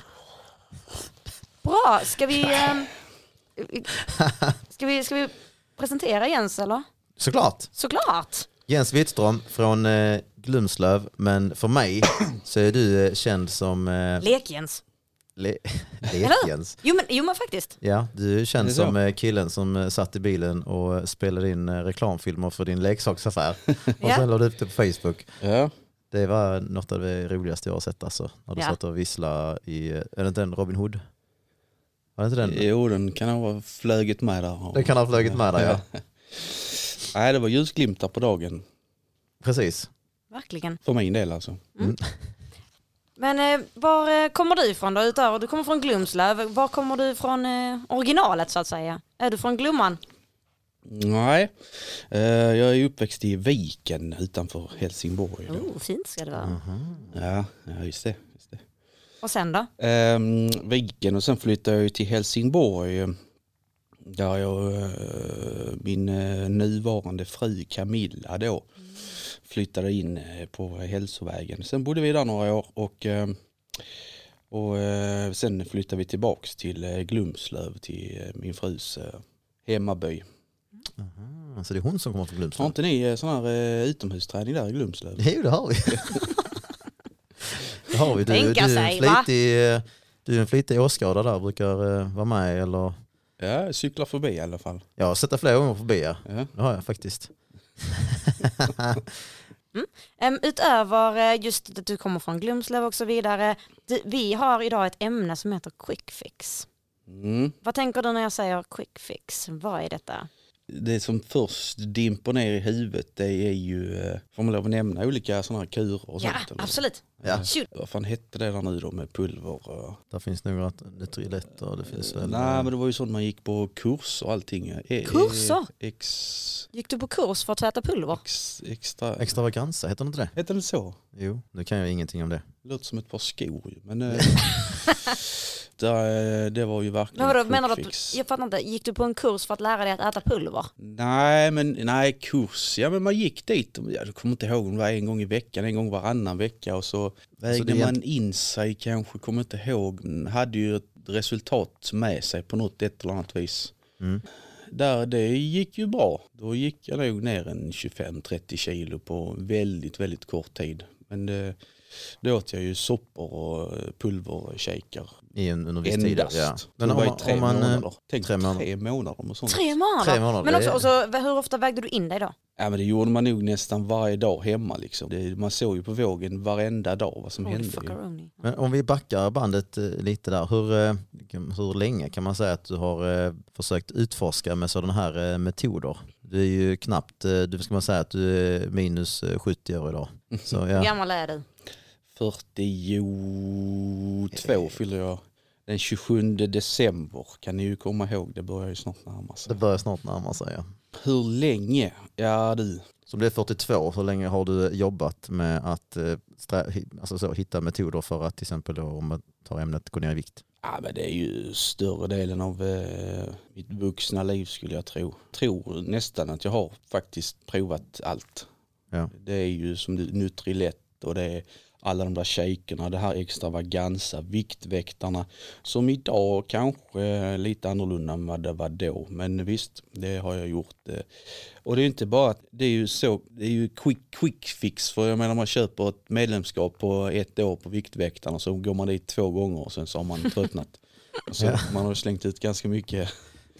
Bra, ska vi... (laughs) ehm, ska, vi ska vi presentera Jens eller? Såklart. Såklart. Jens Wittström från eh, Glumslöv, men för mig så är du eh, känd som eh, Lek-Jens. le-? (laughs) Lek-Jens. Jo men, jo men faktiskt. Ja, du är Är känd det så? som eh, killen som eh, satt i bilen och eh, spelade in eh, reklamfilmer för din leksaksaffär. (laughs) Och Ja. sen la du upp det på Facebook. Ja. Det var något av det roligaste jag har sett alltså. När du Ja. satt och visslade i, eh, är det inte den Robin Hood? Var det inte den? Jo, den kan ha flugit med där. Den kan ha flugit med där ja. (laughs) Nej, det var ljusglimtar på dagen. Precis. Verkligen. För min del alltså. (laughs) Men eh, var eh, kommer du ifrån då utöver? Du kommer från Glumslöv. Var kommer du från eh, originalet så att säga? Är du från Glumman? Nej, eh, jag är uppväxt i Viken utanför Helsingborg. Då. Oh, fint ska det vara. Mhm. Ja, ja, just det. Och sen då? Ehm, Viken och sen flyttade jag ju till Helsingborg. Där jag, eh, min eh, nuvarande fru Camilla då flyttade in eh, på hälsovägen. Sen bodde vi där några år och, eh, och eh, sen flyttade vi tillbaks till eh, Glumslöv till eh, min frus eh, hemmaby. Aha, Så det är hon som kommer från Har Glumslöv? inte ni eh, sån här eh, utomhusträning där i Glumslöv? Jo, det har vi. (laughs) det har vi. Du, Tänka du, är en sig, flitig, eh, du är en flitig åskådare där, brukar eh, vara med eller Ja, cyklar förbi i alla fall. sett det flera gånger förbi. Ja. Ja. Det har jag faktiskt. (laughs) Em, utöver eh, just att du kommer från Glumslöv och så vidare. Vi har idag ett ämne som heter quick fix. Mm. Vad tänker du när jag säger quick fix? Vad är detta? Det som först dimper ner i huvudet det är ju, eh, får man lov att nämna olika sådana här kurer och Ja, sånt? eller? absolut. Ja. Shoot. Vad fan hette det där nu då med pulver? och- Där finns nog att Nutrilett och det finns väl... Nej men det var ju sånt man gick på kurs och allting. E- Kurser? Ex, Gick du på kurs för att tvätta pulver? ex, extra... Extravaganza, heter det inte det? Hette det så? Jo, nu kan jag ingenting om det. Låter som ett par skor. Men eh, (laughs) (laughs) det, det var ju verkligen Men vadå, quick menar du fix. att, jag fattar inte, gick du på en kurs för att lära dig att äta pulver? Nej, men nej, kurs. Ja, men man gick dit. Jag kommer inte ihåg om det var en gång i veckan, en gång varannan vecka och så vägde det är man in sig kanske, kommer inte ihåg. Hade ju ett resultat med sig på något ett eller annat vis. Mm. Där, det gick ju bra. Då gick jag nog ner en 25-30 kilo på väldigt, väldigt kort tid. Men det, då åt jag ju soppor och pulvershakar. I en, under viss tid. Ja. Men om tre om man, eh, månader. Tänk tre tre månader. månader. och sånt. Tre månader? Tre månader, Men också, och så, hur ofta vägde du in dig då? Ja men det gjorde man nog nästan varje dag hemma liksom. Det, man såg ju på vågen varenda dag vad som Holy hände. Men om vi backar bandet eh, lite där, hur, eh, hur länge kan man säga att du har eh, försökt utforska med sådana här eh, metoder? Du är ju knappt, eh, du ska man säga att du är minus eh, 70 år idag. (laughs) Så Hur ja, gammal är du? 42 fyller jag den 27 december. Kan ni ju komma ihåg, det börjar ju snart närma det sig. börjar snart närma sig. Ja. Hur länge? Ja du, Så är 42, hur länge har du jobbat med att eh, alltså så, hitta metoder för att till exempel då, om man tar ämnet gå ner i vikt? ja, men det är ju större delen av eh, mitt vuxna liv skulle jag tro. Tror nästan att jag har faktiskt provat allt. Ja. Det är ju som du, Nutrilett och det är alla de där shakerna, det här extravaganza, Viktväktarna som idag kanske är lite annorlunda än vad det var då. Men visst, det har jag gjort. eh. Och det är ju inte bara att det är ju så, det är ju quick, quick fix för jag menar man köper ett medlemskap på ett år på Viktväktarna så går man dit två gånger och sen så har man tröttnat. (laughs) Och så, Ja. Man har slängt ut ganska mycket.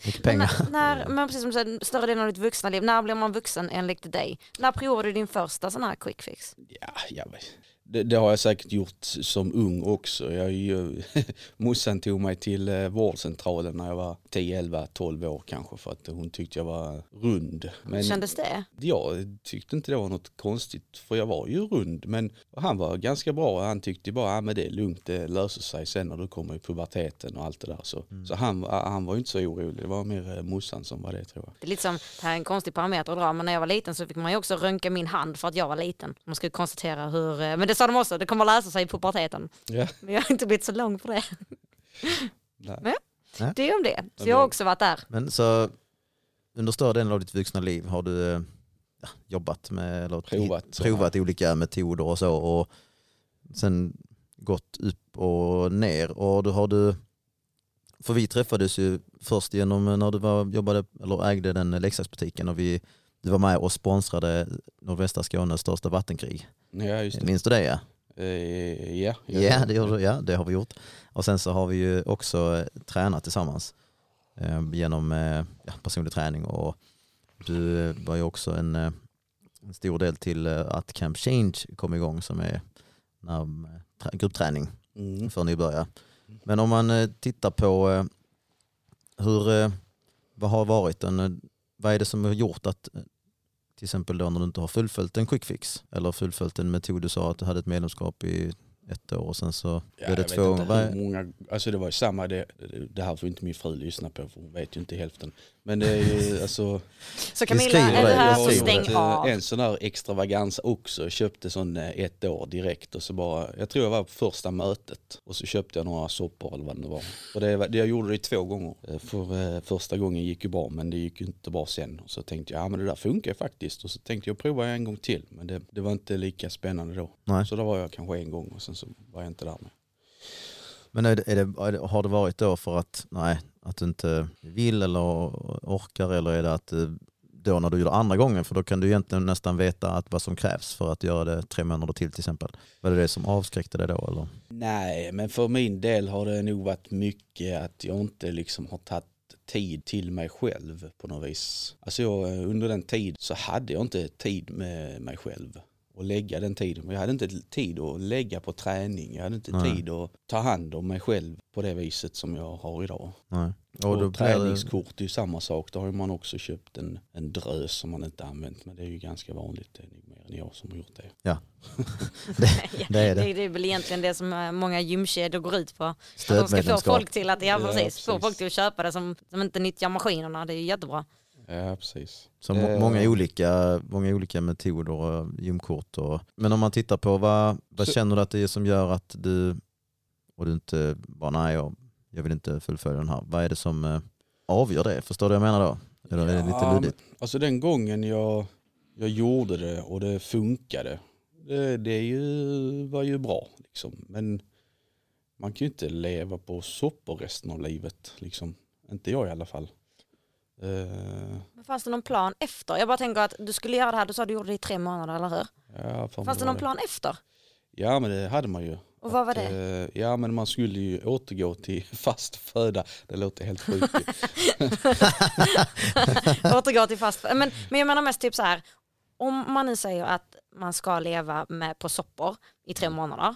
Mycket Men pengar. när, när, men precis som du säger, större delen av ditt vuxna liv, när blir man vuxen enligt dig? När provade du din första sån här quick fix? Ja, jag vet. Det, det har jag säkert gjort som ung också. Jag, ju- (laughs) morsan tog mig till eh, vårdcentralen när jag var 10, 11, 12 år kanske för att hon tyckte jag var rund. Men Kändes det? jag tyckte inte det var något konstigt för jag var ju rund men han var ganska bra. Han tyckte bara att det är lugnt, det löser sig sen när du kommer i puberteten och allt det där. Så, så han, han var ju inte så orolig. Det var mer eh, morsan som var det tror jag. Det är lite som, det här är en konstig parameter att dra, men när jag var liten så fick man ju också röntga min hand för att jag var liten. Man skulle konstatera hur, eh, men det sa de också, det kommer att lösa sig i puberteten. Ja. (laughs) Men jag har inte blivit så lång för det. (laughs) Nej. Det är om det. Så jag har också varit där. Men så under större delen av ditt vuxna liv har du eh, ja, jobbat med eller Provat hit- provat olika metoder och så och sen gått upp och ner och då har du för vi träffades ju först genom när du var, jobbade eller ägde den leksaksbutiken och vi, du var med och sponsrade nordvästra Skånes största vattenkrig. Ja, just det. Minns du det ja? Eh, ja, Ja, det, gjorde, ja, det har vi gjort. Och sen så har vi ju också eh, tränat tillsammans eh, genom eh, personlig träning och du eh, var ju också en, en stor del till att Camp Change kom igång som är när, trä- gruppträning Mm. för nybörjare. Men om man tittar på hur, vad har varit en, eh, vad är det som har gjort att eh, till exempel då när du inte har fullföljt en quick fix eller fullföljt en metod du sa att du hade ett medlemskap i ett år och sen så Ja, blev det två gånger. många, alltså det var ju samma, det, det här får inte min fru lyssna på för hon vet ju inte hälften. Men det är ju alltså, Så Camilla, är det, här så stäng av. en sån där extravagans också. Jag köpte sån eh, ett år direkt och så bara, jag tror jag var på första mötet och så köpte jag några soppor eller vad det var. Och det, det jag gjorde det två gånger. Eh, För eh, första gången gick ju bra men det gick ju inte bra sen. Och så tänkte jag, ja men det där funkar faktiskt. Och så tänkte jag prova en gång till men det, det var inte lika spännande då. Nej. Så då var jag kanske en gång och sen så var jag inte där med. Men är det, är det, har det varit då för att, nej, att du inte vill eller orkar eller är det att eh, då när du gör det andra gången för då kan du egentligen nästan veta att vad som krävs för att göra det tre månader till till exempel. Var det det som avskräckte dig då eller? Nej, men för min del har det nog varit mycket att jag inte liksom har tagit tid till mig själv på något vis. Alltså jag, under den tid så hade jag inte tid med mig själv att lägga den tiden. Jag hade inte tid att lägga på träning. Jag hade inte Nej. tid att ta hand om mig själv på det viset som jag har idag. Nej. Och, Och det, träningskort är ju samma sak. Då har man också köpt en, en drös som man inte använt. Men det är ju ganska vanligt. Det är nog mer än jag som har gjort det. Ja, (laughs) (laughs) det är det. Det, det är väl egentligen det som eh, många gymkedjor går ut på. Att de ska få folk till att, ja, Ja, precis, få precis. folk till att köpa det som, som inte nyttjar maskinerna. Det är ju jättebra. Ja, precis. Så Eh. många, olika, många olika metoder och gymkort. Och, men om man tittar på vad, vad Så- känner du att det är som gör att du, och du inte bara nej jag, jag vill inte fullfölja den här. Vad är det som eh, avgör det? Förstår du vad jag menar då? Eller är det lite Ja, luddigt? Alltså den gången jag, jag gjorde det och det funkade. Det, det är ju, var ju bra. Liksom. Men man kan ju inte leva på soppor resten av livet. Liksom. Inte jag i alla fall. Eh, Fanns det någon plan efter? Jag bara tänker att du skulle göra det här, du sa du gjorde det i tre månader, eller hur? ja, fan Fanns det någon plan efter? Ja men det hade man ju. Och vad var det? Eh, ja men man skulle ju återgå till (laughs) fast föda. Det låter helt sjukt. ju. (laughs) Återgå till fast men, men jag menar mest typ så här, om man nu säger att man ska leva med, på soppor i tre månader,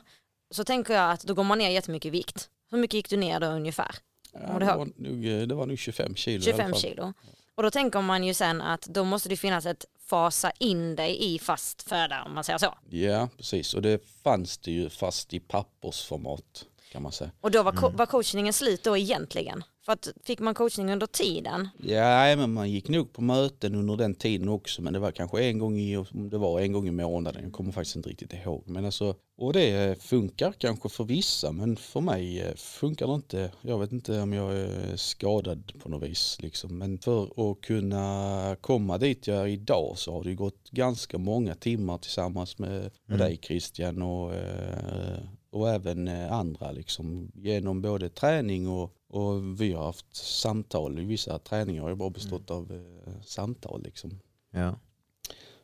så tänker jag att då går man ner jättemycket i vikt. Hur mycket gick du ner då ungefär? Ja, Kommer det, var nog, eh, det var nog 25 kilo i alla 25 fall. kilo. Och då tänker man ju sen att då måste det finnas ett fasa in dig i fast föda om man säger så. Ja precis och det fanns det ju fast i pappersformat kan man säga. Och då var, co- var coachningen slut då egentligen? För att fick man coachning under tiden? Ja, men man gick nog på möten under den tiden också, men det var kanske en gång i, det var en gång i månaden, jag kommer faktiskt inte riktigt ihåg. Men alltså, och det eh, funkar kanske för vissa, men för mig eh, funkar det inte. Jag vet inte om jag är skadad på något vis, liksom. men för att kunna komma dit jag är idag så har det gått ganska många timmar tillsammans med, med dig Christian och, eh, och även andra, liksom, genom både träning och och vi har haft samtal, vissa träningar har ju bara bestått av eh, samtal liksom. Ja.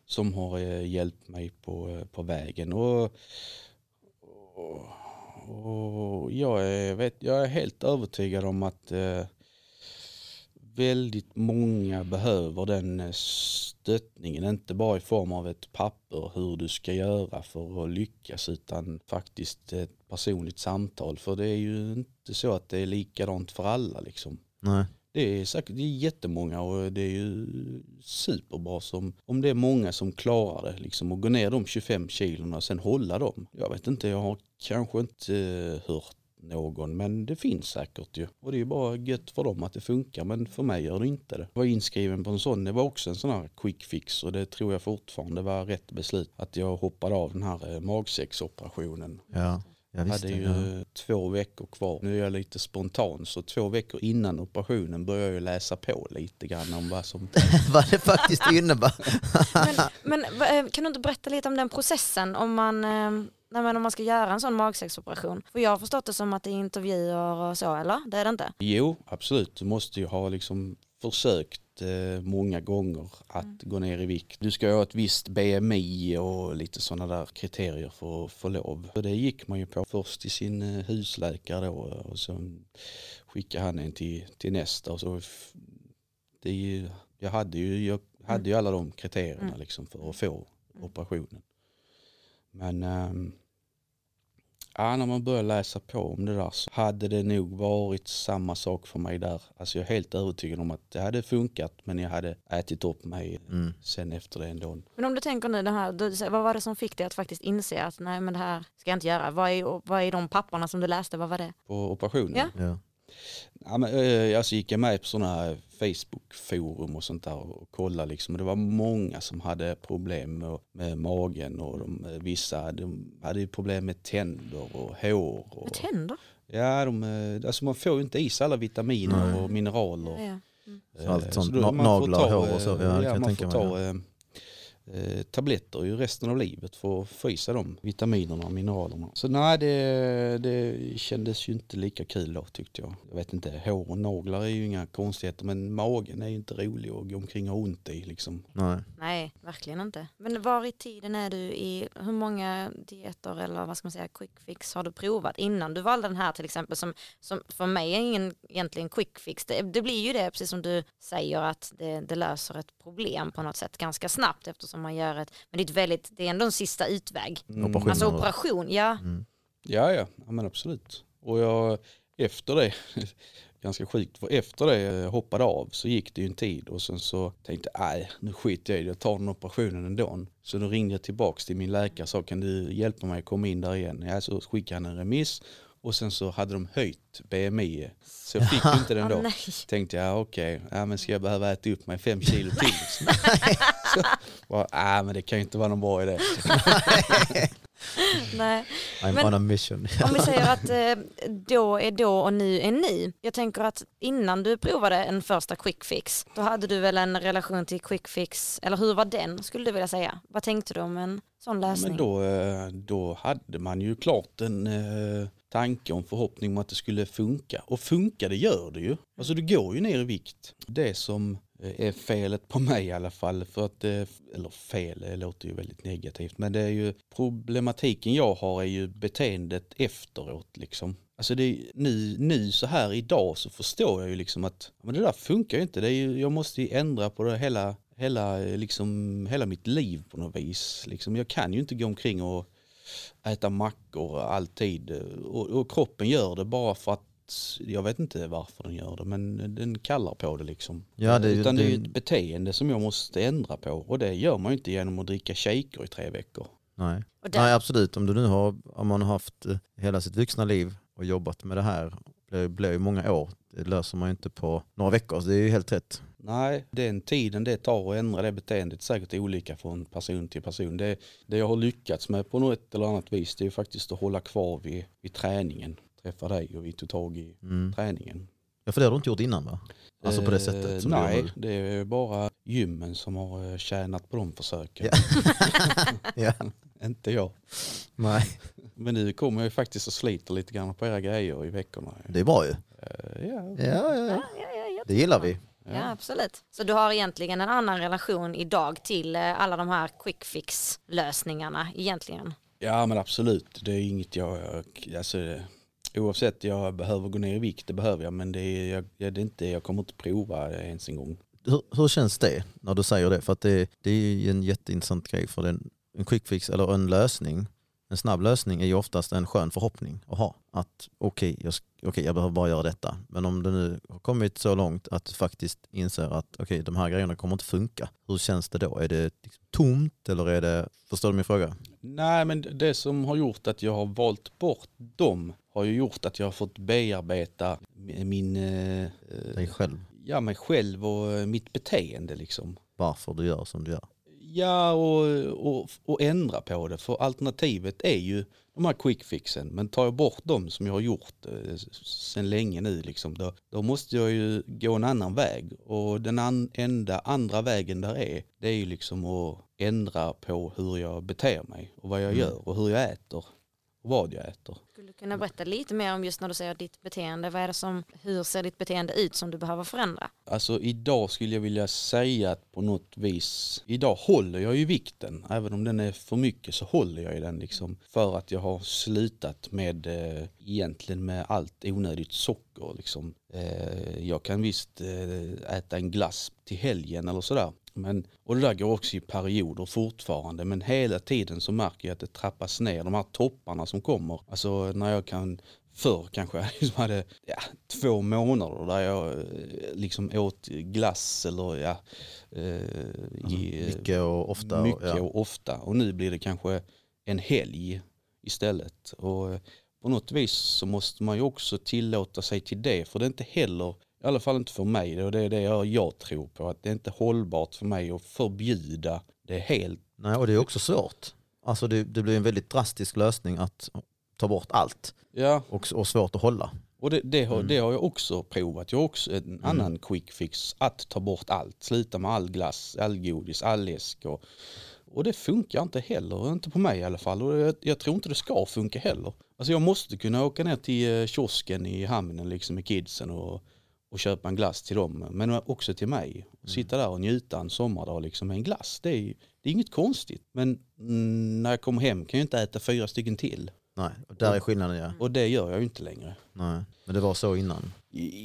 Som har eh, hjälpt mig på, eh, på vägen. Och, och, och jag, är, vet, jag är helt övertygad om att eh, väldigt många behöver den stöttningen. Inte bara i form av ett papper hur du ska göra för att lyckas utan faktiskt ett personligt samtal. För det är ju inte så att det är likadant för alla liksom. Nej. Det är säkert det är jättemånga och det är ju superbra som, om det är många som klarar det liksom och gå ner de 25 kilona och sen hålla dem. Jag vet inte, jag har kanske inte eh, hört någon men det finns säkert ju. Och det är ju bara gött för dem att det funkar men för mig gör det inte det. Jag var inskriven på en sån, det var också en sån här quick fix och det tror jag fortfarande var rätt beslut. Att jag hoppade av den här eh, magsäcksoperationen. Ja. Jag hade ju ja. två veckor kvar. Nu är jag lite spontan så två veckor innan operationen började jag läsa på lite grann om vad som... (laughs) Vad det faktiskt innebär. (laughs) Men, men eh, kan du inte berätta lite om den processen om man, eh, nej, men om man ska göra en sån magsäcksoperation? För jag har förstått det som att det är intervjuer och så, eller? Det är det inte? Jo, absolut. Du måste ju ha liksom försökt eh, många gånger att Mm. gå ner i vikt. Du ska ha ett visst BMI och lite sådana där kriterier för att få lov. Så det gick man ju på först till sin eh, husläkare då och sen skickade han en till, till nästa. Och så det är ju, jag hade ju, jag hade ju alla de kriterierna Mm. liksom för att få operationen. Men Ja, när man börjar läsa på om det där så hade det nog varit samma sak för mig där. Alltså jag är helt övertygad om att det hade funkat men jag hade ätit upp mig Mm. sen efter det ändå. Men om du tänker nu, det här, du, vad var det som fick dig att faktiskt inse att nej men det här ska jag inte göra? Vad är, vad är de papperna som du läste, vad var det? På operationen. Ja. Ja. Ja, men, eh, alltså gick jag med på sådana här Facebook-forum och sånt där och kollade liksom. Och det var många som hade problem med, med magen och de, eh, vissa de hade ju problem med tänder och hår. Och, Med tänder? ja, de, eh, alltså man får ju inte i sig alla vitaminer Nej. och mineraler. Ja, ja. Så allt Eh, sånt, då man får naglar, ta, hår och så, ja, jag man tänka får mig, ta tabletter ju resten av livet för att få i sig de vitaminerna och mineralerna. Så nej, det, det kändes ju inte lika kul då tyckte jag. Jag vet inte, hår och naglar är ju inga konstigheter men magen är ju inte rolig att gå omkring och ha ont i liksom. Nej. Nej, verkligen inte. Men var i tiden är du i, hur många dieter eller vad ska man säga, quick fix har du provat innan du valde den här till exempel som, som för mig är ingen egentligen quick fix. Det, det blir ju det, precis som du säger, att det, det löser ett problem på något sätt ganska snabbt eftersom kan man göra ett, men det är, ett väldigt, det är ändå en sista utväg. Mm. Operation. Alltså operation, ja. Mm. Ja, ja, ja men absolut. Och jag, efter det, (laughs) ganska sjukt, för efter det jag hoppade av så gick det ju en tid och sen så tänkte jag, nej nu skiter jag i det, jag tar den operationen ändå. Så då ringde jag tillbaks till min läkare och sa, kan du hjälpa mig att komma in där igen? Ja, så skickade han en remiss och sen så hade de höjt BMI. Så jag fick inte den (laughs) då. nej. Tänkte jag, okej, ja, men ska jag behöva äta upp mig fem kilo till? Liksom? (laughs) så, bara, ah, men det kan ju inte vara någon bra idé. (laughs) nej. I'm Men- on a mission. Om vi säger att (laughs) eh, då är då och nu är nu. Jag tänker att innan du provade en första quick fix, då hade du väl en relation till quick fix, eller hur var den skulle du vilja säga? Vad tänkte du om en sån lösning? Men då, eh, då hade man ju klart en eh, tanke och förhoppning om att det skulle funka. Och funka det gör det ju. Alltså det går ju ner i vikt. Det som Eh, är felet på mig i alla fall, för att, eh, eller fel, det låter ju väldigt negativt, men det är ju problematiken jag har är ju beteendet efteråt liksom. Alltså det är, nu, nu så här idag så förstår jag ju liksom att men det där funkar ju inte. Det är ju, jag måste ju ändra på det hela, hela, eh, liksom, hela mitt liv på något vis. Liksom, jag kan ju inte gå omkring och äta mackor alltid. Och, och kroppen gör det bara för att jag vet inte varför den gör det men den kallar på det liksom. Ja, det är Utan det är det- ju ett beteende som jag måste ändra på och det gör man ju inte genom att dricka shaker i tre veckor. Nej. Nej absolut, om du nu har, om man har haft eh, hela sitt vuxna liv och jobbat med det här, det blir ju många år, det löser man ju inte på några veckor, så det är ju helt rätt. Nej, den tiden det tar att ändra det beteendet är säkert olika från person till person. Det, det jag har lyckats med på något eller annat vis det är ju faktiskt att hålla kvar vid, vid träningen. Träffa dig och vi tog tag i Mm. träningen. Ja för det har du inte gjort innan va? Alltså på det sättet? Eh, som du gör nej, det är bara gymmen som har eh, tjänat på de försöken. Ja. (laughs) ja. Inte jag. Nej. Men nu kommer jag ju faktiskt och sliter lite grann på era grejer i veckorna. Det är bra ju. Eh, ja. Ja, ja, ja. Det gillar vi. Ja, absolut. Så du har egentligen en annan relation idag till eh, alla de här quick fix lösningarna egentligen? ja men absolut, det är inget jag, jag alltså, oavsett jag behöver gå ner i vikt, det behöver jag, men det är, jag, ja, det är inte, jag kommer inte prova ens en gång. Hur, hur känns det när du säger det? För att det, det är ju en jätteintressant grej för den, en quick fix eller en lösning, en snabb lösning är ju oftast en skön förhoppning att ha. Att okej, jag, sk- okej, jag behöver bara göra detta. Men om det nu har kommit så långt att du faktiskt inser att okej, de här grejerna kommer inte funka. Hur känns det då? Är det liksom tomt eller är det, förstår du min fråga? Nej men det som har gjort att jag har valt bort dem har ju gjort att jag har fått bearbeta min, eh, eh, Dig själv, ja, mig själv och eh, mitt beteende liksom. varför du gör som du gör. Ja, och, och, och ändra på det. För alternativet är ju de här quick fixen. Men tar jag bort dem som jag har gjort eh, sedan länge nu, liksom, då, då måste jag ju gå en annan väg. Och den an, enda andra vägen där är, det är ju liksom att ändra på hur jag beter mig och vad jag Mm. gör och hur jag äter och vad jag äter. Skulle du kunna berätta lite mer om just när du säger ditt beteende? Vad är det som, hur ser ditt beteende ut som du behöver förändra? Alltså idag skulle jag vilja säga att på något vis, idag håller jag ju vikten. Även om den är för mycket så håller jag i den liksom. För att jag har slutat med eh, egentligen med allt onödigt socker liksom. Eh, jag kan visst eh, äta en glass till helgen eller sådär. Men, och det där går också i perioder fortfarande men hela tiden så märker jag att det trappas ner de här topparna som kommer. Alltså när jag kan förr kanske jag liksom hade ja, två månader där jag eh, liksom åt glass eller ja, eh, Alltså, i, eh, mycket och ofta. och- mycket ja. och ofta. Och nu blir det kanske en helg istället. Och eh, på något vis så måste man ju också tillåta sig till det. För det är inte heller, i alla fall inte för mig, och det är det jag, jag tror på, att det är inte hållbart för mig att förbjuda det helt. Nej, och det är också svårt. Alltså det, det blir en väldigt drastisk lösning att ta bort allt Ja, och, och svårt att hålla. och det, det, har, Mm. det har jag också provat. Jag har också en annan quick fix, att ta bort allt. Sluta med all glass, all godis, all läsk. Och, och det funkar inte heller, inte på mig i alla fall. Och jag, jag tror inte det ska funka heller. Alltså jag måste kunna åka ner till eh, kiosken i hamnen liksom med kidsen och, och köpa en glass till dem. Men också till mig. Och sitta där och njuta en sommardag liksom med en glass. Det är, det är inget konstigt. Men mm, när jag kommer hem kan jag inte äta fyra stycken till. Nej, och där är skillnaden ja. Och det gör jag ju inte längre. Nej, men det var så innan.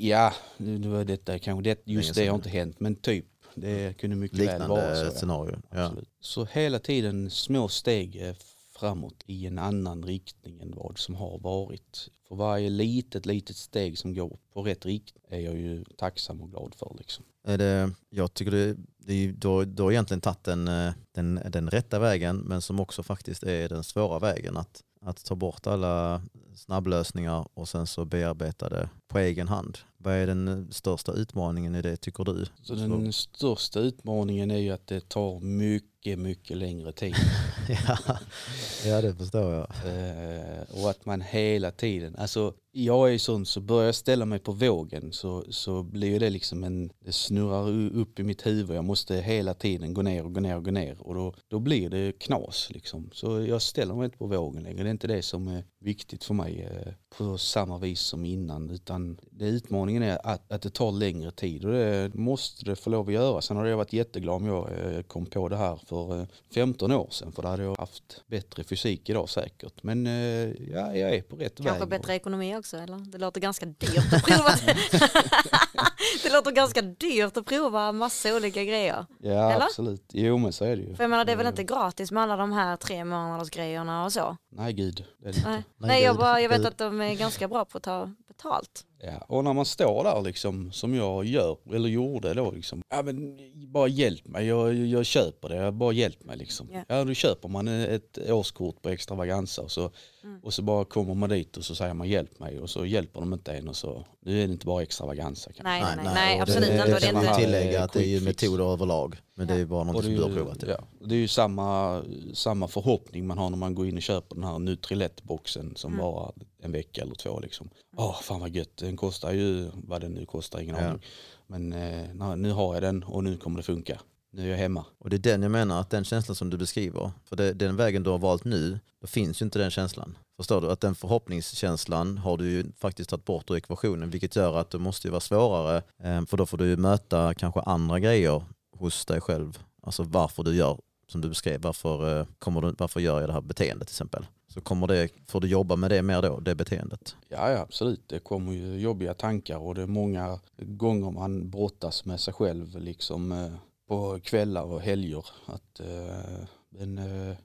Ja, nu var detta kanske det, just det har inte hänt, men typ Det kunde mycket väl vara så. Liknande scenario. Ja. Så hela tiden små steg eh, framåt i en annan riktning än vad som har varit. För varje litet, litet steg som går på rätt riktning är jag ju tacksam och glad för. Liksom. Är det, jag tycker det, det ju- då, då har egentligen tagit den, eh, den, den rätta vägen men som också faktiskt är den svåra vägen. Att, att ta bort alla snabblösningar och sen så bearbeta det på egen hand. Vad är den största utmaningen i det tycker du? Så den största utmaningen är ju att det tar mycket, mycket längre tid. (laughs) ja, ja, det förstår jag. Eh, och att man hela tiden, alltså jag är ju sån så börjar jag ställa mig på vågen så, så blir ju det liksom en, det snurrar upp i mitt huvud. Jag måste hela tiden gå ner och gå ner och gå ner och då, då blir det knas liksom. Så jag ställer mig inte på vågen längre. Det är inte det som är viktigt för mig eh, på samma vis som innan utan det utmaningen är att, att det tar längre tid och det måste det få lov att göra. Sen hade jag varit jätteglad om jag eh, kom på det här för eh, 15 år sedan för då hade jag haft bättre fysik idag säkert. Men eh, ja, jag är på rätt väg. Kanske bättre ekonomi också eller? Det låter ganska dyrt att prova. (laughs) det låter ganska dyrt att prova massa olika grejer. Ja Eller? absolut. Jo men så är det ju. För jag menar det är väl inte gratis med alla de här tre månaders grejerna och så? Nej gud. Det är det inte. Nej, Nej, jag, bara, jag vet att de är ganska bra på att ta betalt. Ja, och när man står där liksom som jag gör, eller gjorde då liksom. Ja men bara hjälp mig, jag, jag köper det, bara hjälp mig liksom. Ja. Ja då köper man ett årskort på extravaganza och så, Mm. och så bara kommer man dit och så säger man hjälp mig och så hjälper de inte en och så, nu är det inte bara extravaganza kanske. Nej, nej, nej, nej absolut det- inte. Det det är kan man tillägga att det är ju metoder överlag. Men det är ju bara något det som du har provat. Ja, det är ju samma, samma förhoppning man har när man går in och köper den här Nutrilett-boxen som Mm. varar en vecka eller två. Liksom. Åh, fan vad gött, den kostar ju vad den nu kostar, ingen Ja. aning. Men eh, nej, nu har jag den och nu kommer det funka. Nu är jag hemma. Och det är den jag menar, att den känslan som du beskriver, för det, den vägen du har valt nu, då finns ju inte den känslan. Förstår du? Att den förhoppningskänslan har du ju faktiskt tagit bort ur ekvationen, vilket gör att det måste ju vara svårare, eh, för då får du ju möta kanske andra grejer hos dig själv. Alltså varför du gör som du beskrev, varför, eh, kommer du, varför gör jag det här beteendet till exempel? Så kommer det, får du jobba med det mer då, det beteendet. Ja, ja, absolut. Det kommer ju jobbiga tankar och det är många gånger man brottas med sig själv liksom eh, på kvällar och helger. Att, eh, men, eh,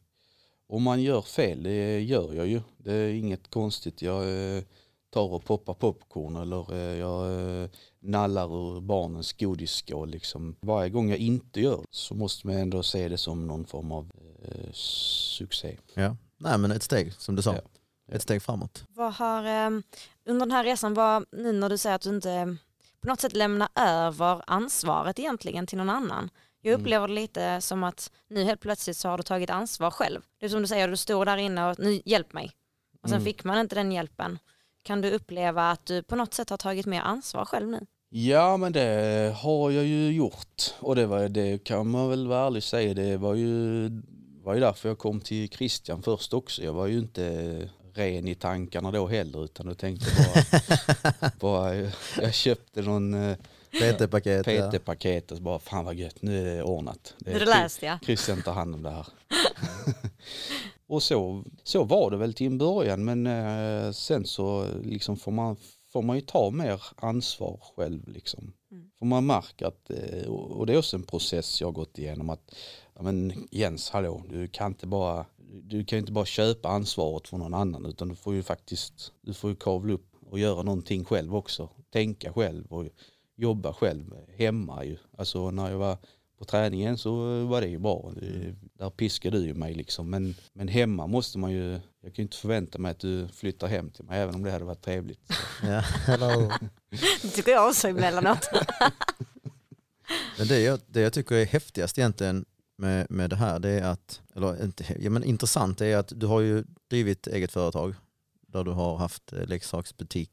om man gör fel, det gör jag ju. Det är inget konstigt. Jag eh, tar och poppar popcorn eller eh, jag eh, nallar ur barnens godisskål. Liksom. Varje gång jag inte gör så måste man ändå se det som någon form av eh, succé. Ja. Nej men ett steg, som du sa. Ja. Ett steg framåt. Vad har, under den här resan, vad, nu när du säger att du inte på något sätt lämnar över ansvaret egentligen till någon annan. Jag Mm. upplever det lite som att nu helt plötsligt så har du tagit ansvar själv. Det är som du säger, du står där inne och nu hjälp mig. Och sen Mm. fick man inte den hjälpen. Kan du uppleva att du på något sätt har tagit mer ansvar själv nu? Ja men det har jag ju gjort och det, var, det kan man väl vara ärlig säga det var ju, var ju därför jag kom till Christian först också. Jag var ju inte ren i tankarna då heller utan jag tänkte bara, (laughs) bara jag köpte någon eh, PT-paket. ja. PT-paket och så bara fan vad gött nu är det ordnat. Nu är det läst ja. Christian tar hand om det här. (laughs) (laughs) och så, så var det väl till en början men eh, sen så liksom får man, får man ju ta mer ansvar själv. Liksom. Mm. För man märker att, eh, och det är också en process jag har gått igenom att ja, men Jens, hallå, du kan inte bara du kan ju inte bara köpa ansvaret från någon annan utan du får ju faktiskt du får ju kavla upp och göra någonting själv också. Tänka själv och jobba själv hemma ju. Alltså när jag var på träningen så var det ju bra. Det- Där piskade du ju mig liksom. Men, men hemma måste man ju, jag kan ju inte förvänta mig att du flyttar hem till mig även om det hade varit trevligt. (laughs) Ja. (laughs) Det tycker jag också emellanåt. Men det jag, det jag tycker är häftigast egentligen med, med det här, det är att, eller inte, ja, men intressant är att du har ju drivit eget företag där du har haft eh, leksaksbutiker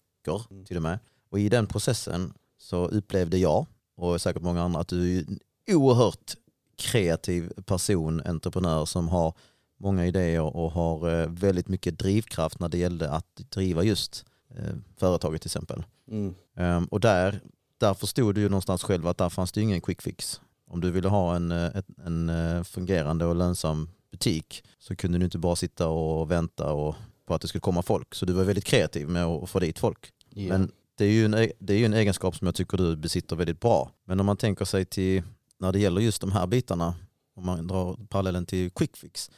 Mm. till och med. Och i den processen så upplevde jag, och säkert många andra, att du är en oerhört kreativ person, entreprenör som har många idéer och har eh, väldigt mycket drivkraft när det gällde att driva just eh, företaget till exempel. Mm. Ehm, och där, där förstod du ju någonstans själv att där fanns det ingen quick fix. Om du ville ha en, eh, ett, en eh, fungerande och lönsam butik så kunde du inte bara sitta och vänta och, på att det skulle komma folk. Så du var väldigt kreativ med att få dit folk. Ja. Men det är, ju en, det är ju en egenskap som jag tycker du besitter väldigt bra. Men om man tänker sig till, när det gäller just de här bitarna, om man drar parallellen till quick fix,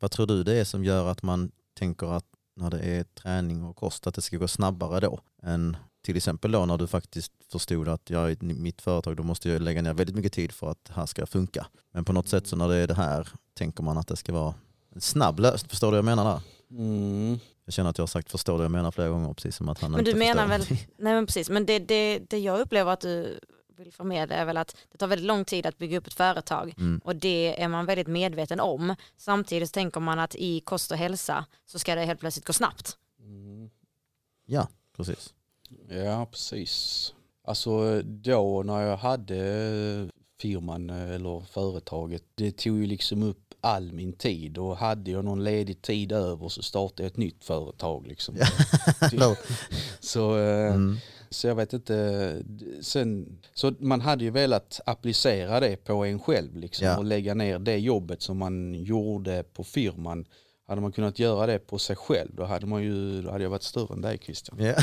vad tror du det är som gör att man tänker att när det är träning och kost att det ska gå snabbare då än till exempel då när du faktiskt förstod att jag i mitt företag då måste jag lägga ner väldigt mycket tid för att det här ska funka. Men på något sätt så när det är det här tänker man att det ska vara en snabb lösning. Förstår du vad jag menar där? Mm. Jag känner att jag har sagt förstår du vad jag menar flera gånger precis som att han Men inte du menar förstår. väl, (laughs) nej men precis, men det, det, det jag upplever att du vill förmedla är väl att det tar väldigt lång tid att bygga upp ett företag Mm. och det är man väldigt medveten om. Samtidigt så tänker man att i kost och hälsa så ska det helt plötsligt gå snabbt. Mm. Ja, precis. Ja, precis. Alltså då när jag hade firman eller företaget, det tog ju liksom upp all min tid och hade jag någon ledig tid över så startade jag ett nytt företag liksom. Då. (laughs) så, eh, Mm. så jag vet inte, sen, så man hade ju velat applicera det på en själv liksom Ja. och lägga ner det jobbet som man gjorde på firman. Hade man kunnat göra det på sig själv då hade, man ju, då hade jag varit större än dig Christian. Ja.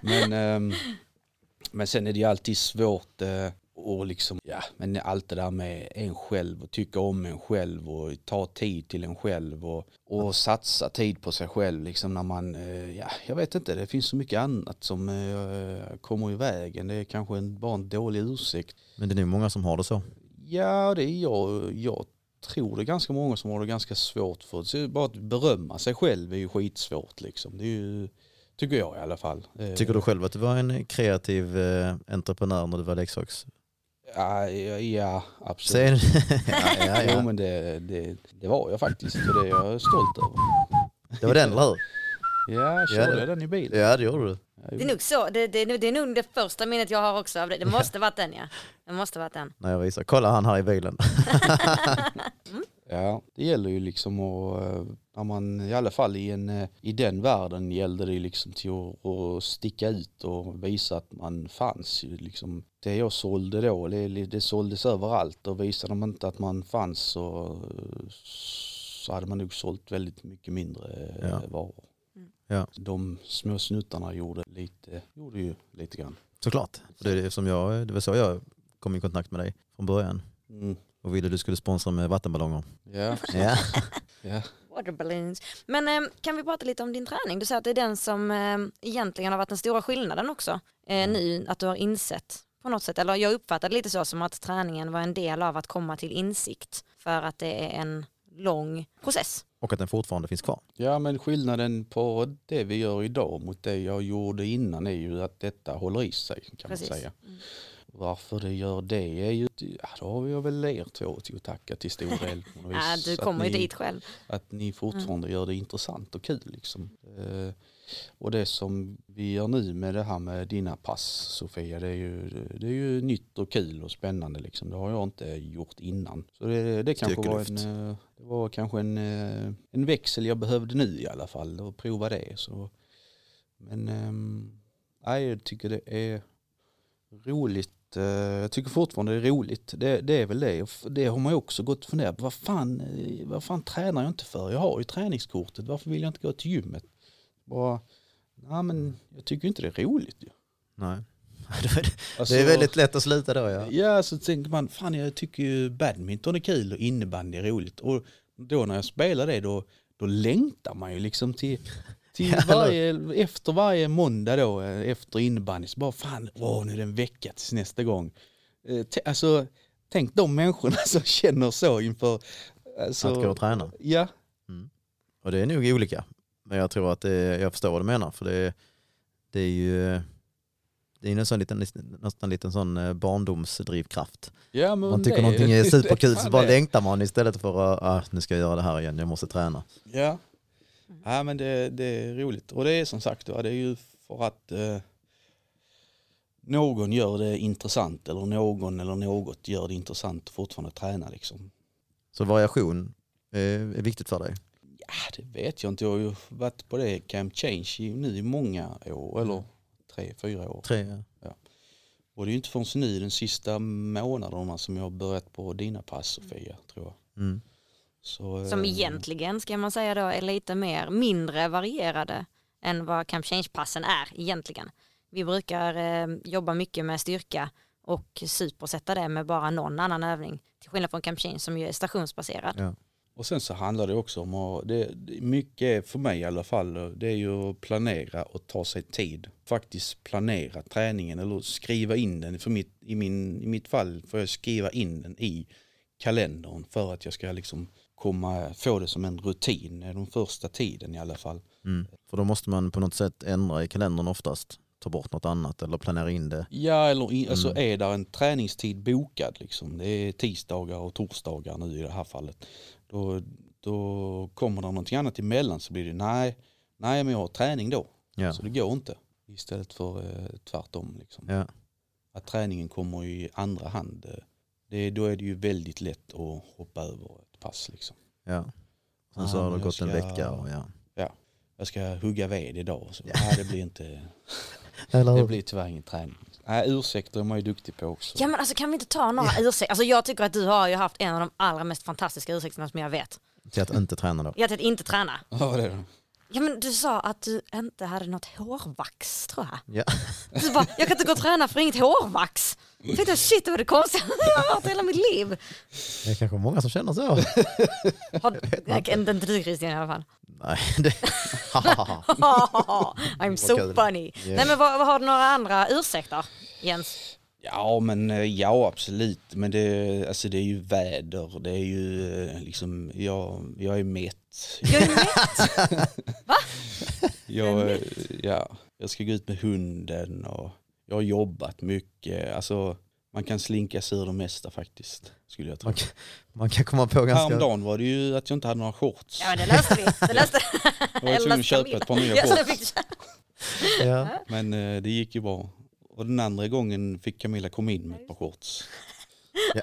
(laughs) Men, ehm, men sen är det ju alltid svårt eh, och liksom, ja, men allt det där med en själv och tycka om en själv och ta tid till en själv och, och satsa tid på sig själv liksom när man, eh, ja, jag vet inte, det finns så mycket annat som eh, kommer i vägen. Det är kanske en, bara en dålig ursäkt. Men det är nog många som har det så. Ja, det är jag, jag tror det är ganska många som har det ganska svårt för så bara att berömma sig själv är ju skitsvårt liksom. Det är ju, tycker jag i alla fall. Eh, Tycker du själv att du var en kreativ eh, entreprenör när du var leksaks? Ja, ja, ja absolut. Säger du? ja, ja, (laughs) Jo ja. men det, det, det var jag faktiskt och det är jag stolt över. Det var den, eller hur? Ja, jag körde Ja, det- den i bilen. Ja, det gjorde du. Det är nog så, det, det, det är nog det första minnet jag har också av det. Det måste varit den ja. Det måste varit den. När jag visade, kolla han här i bilen. (laughs) Ja, det gäller ju liksom att, eh, när man i alla fall i, en, eh, i den världen gällde det liksom till att, att sticka ut och visa att man fanns. Liksom, det jag sålde då, det, det såldes överallt och visade man inte att man fanns så, så hade man nog sålt väldigt mycket mindre eh, Ja. varor. Mm. Ja. De små snuttarna gjorde, lite, gjorde ju lite grann. Såklart. Det, är som jag, det var så jag kom i kontakt med dig från början. Mm. Och ville du skulle sponsra med vattenballonger. Ja, Ja. ja. Water balloons. Men eh, kan vi prata lite om din träning? Du säger att det är den som eh, egentligen har varit den stora skillnaden också. Eh, nu att du har insett på något sätt, eller jag uppfattade lite så som att träningen var en del av att komma till insikt för att det är en lång process. Och att den fortfarande finns kvar. Ja men skillnaden på det vi gör idag mot det jag gjorde innan är ju att detta håller i sig kan Precis. man säga. Mm. Varför det gör det är ju, ja, då har jag väl er två till att tacka till stor del. (laughs) Ja, du kommer ju dit själv. Att ni fortfarande gör det intressant och kul liksom. Eh, och det som vi gör nu med det här med dina pass Sofia, det är ju, det är ju nytt och kul och spännande liksom. Det har jag inte gjort innan. Så det, det kanske var en, eh, det var kanske en, eh, en växel jag behövde nu i alla fall och prova det. Så. Men nej, jag tycker det är roligt. Eh, Jag tycker fortfarande det är roligt. Det, det är väl det. Det har man ju också gått och funderat på. Vad fan, eh, vad fan tränar jag inte för? Jag har ju träningskortet. Varför vill jag inte gå till gymmet? Bara, nej men jag tycker inte det är roligt. ju. Nej. (laughs) Det är- Alltså, Det är väldigt lätt att sluta då ja. Ja, så tänker man, fan jag tycker ju badminton är kul och innebandy är roligt. Och då när jag spelar det då, då längtar man ju liksom till, till varje, efter varje måndag då, eh, efter innebandy, så bara fan, åh nu är det en vecka tills nästa gång. Eh, Alltså, tänk de människorna (laughs) som känner så inför... Alltså, Att gå och träna. Ja, Och det är nog olika. Men jag tror att det, jag förstår vad du menar. För det, det är ju det är nästan, liten, nästan liten sån eh, barndomsdrivkraft. ja Man tycker det- någonting (laughs) är superkul så bara längtar man istället för att ah, nu ska jag göra det här igen, jag måste träna. Ja, ja men det, det är roligt. Och det är som sagt det är ju för att eh, någon gör det intressant eller någon eller något gör det intressant att fortfarande träna liksom. Så variation eh, är viktigt för dig. Ja, det vet jag inte. Jag har ju varit på det Camp Change i- nu i många år, eller tre, fyra år. Tre, Och det är ju inte förrän nu den sista månaderna som jag har börjat på dina pass Sofia, tror jag. mm. Så, Som eh, egentligen ska man säga då är lite mer mindre varierade än vad Camp Change-passen är egentligen. Vi brukar eh, jobba mycket med styrka och supersätta det med bara någon annan övning. Till skillnad från Campin som ju är stationsbaserad. Ja. Och sen så handlar det också om att, det, det, mycket för mig i alla fall, det är ju att planera och ta sig tid. Faktiskt planera träningen eller skriva in den. För mitt, i, min, I mitt fall får jag skriva in den i kalendern för att jag ska liksom komma, få det som en rutin den första tiden i alla fall. Mm. För då måste man på något sätt ändra i kalendern oftast. Ta bort något annat eller planera in det. Ja, eller alltså Mm. är där en träningstid bokad liksom. Det är tisdagar och torsdagar nu i det här fallet. Då, då kommer det någonting annat emellan så blir det nej, nej men jag har träning då. Ja. Så det går inte. Istället för eh, tvärtom. Liksom. Ja. Att träningen kommer i andra hand. eh, Det, då är det ju väldigt lätt att hoppa över ett pass. Liksom. Ja. Sen Ah, så har men det jag gått en ska- vecka och ja. Jag ska hugga ved idag. Så, Ja. nej, det blir inte, (laughs) det blir tyvärr ingen träning. Nej, ursäkter är man ju duktig på också. Ja men alltså kan vi inte ta några ursäkter? Alltså jag tycker att du har ju haft en av de allra mest fantastiska ursäkterna som jag vet. Till att inte träna då. Jag till att inte träna. Vad var det då? Ja men du sa att du inte hade något hårvax tror jag. Ja. (laughs) Du bara, jag kan inte gå och träna för inget hårvax. Jag tänkte shit det var det konstigaste jag har hört hela mitt liv. Det är kanske många som känner så. (laughs) Har, inte inte du Christian i alla fall. Nej, (laughs) det... I'm so funny. Ja. Nej men vad, vad har du några andra ursäkter Jens? Ja, men eh, ja absolut. Men det, alltså, det är ju väder. Det är ju eh, liksom, jag, jag är mätt. Jag är mätt. (laughs) Jag, eh, ja, jag ska gå ut med hunden och jag har jobbat mycket. Alltså, man kan slinka sig ur det mesta faktiskt. Skulle jag tro. Man kan, man kan komma på ganska... Häromdagen var det ju att jag inte hade några shorts. Ja det löste vi. Det (laughs) löste Jag var tvungen att köpa ett par nya shorts. (laughs) Ja. Men det gick ju bra. Och den andra gången fick Camilla komma in med ett par shorts. Ja,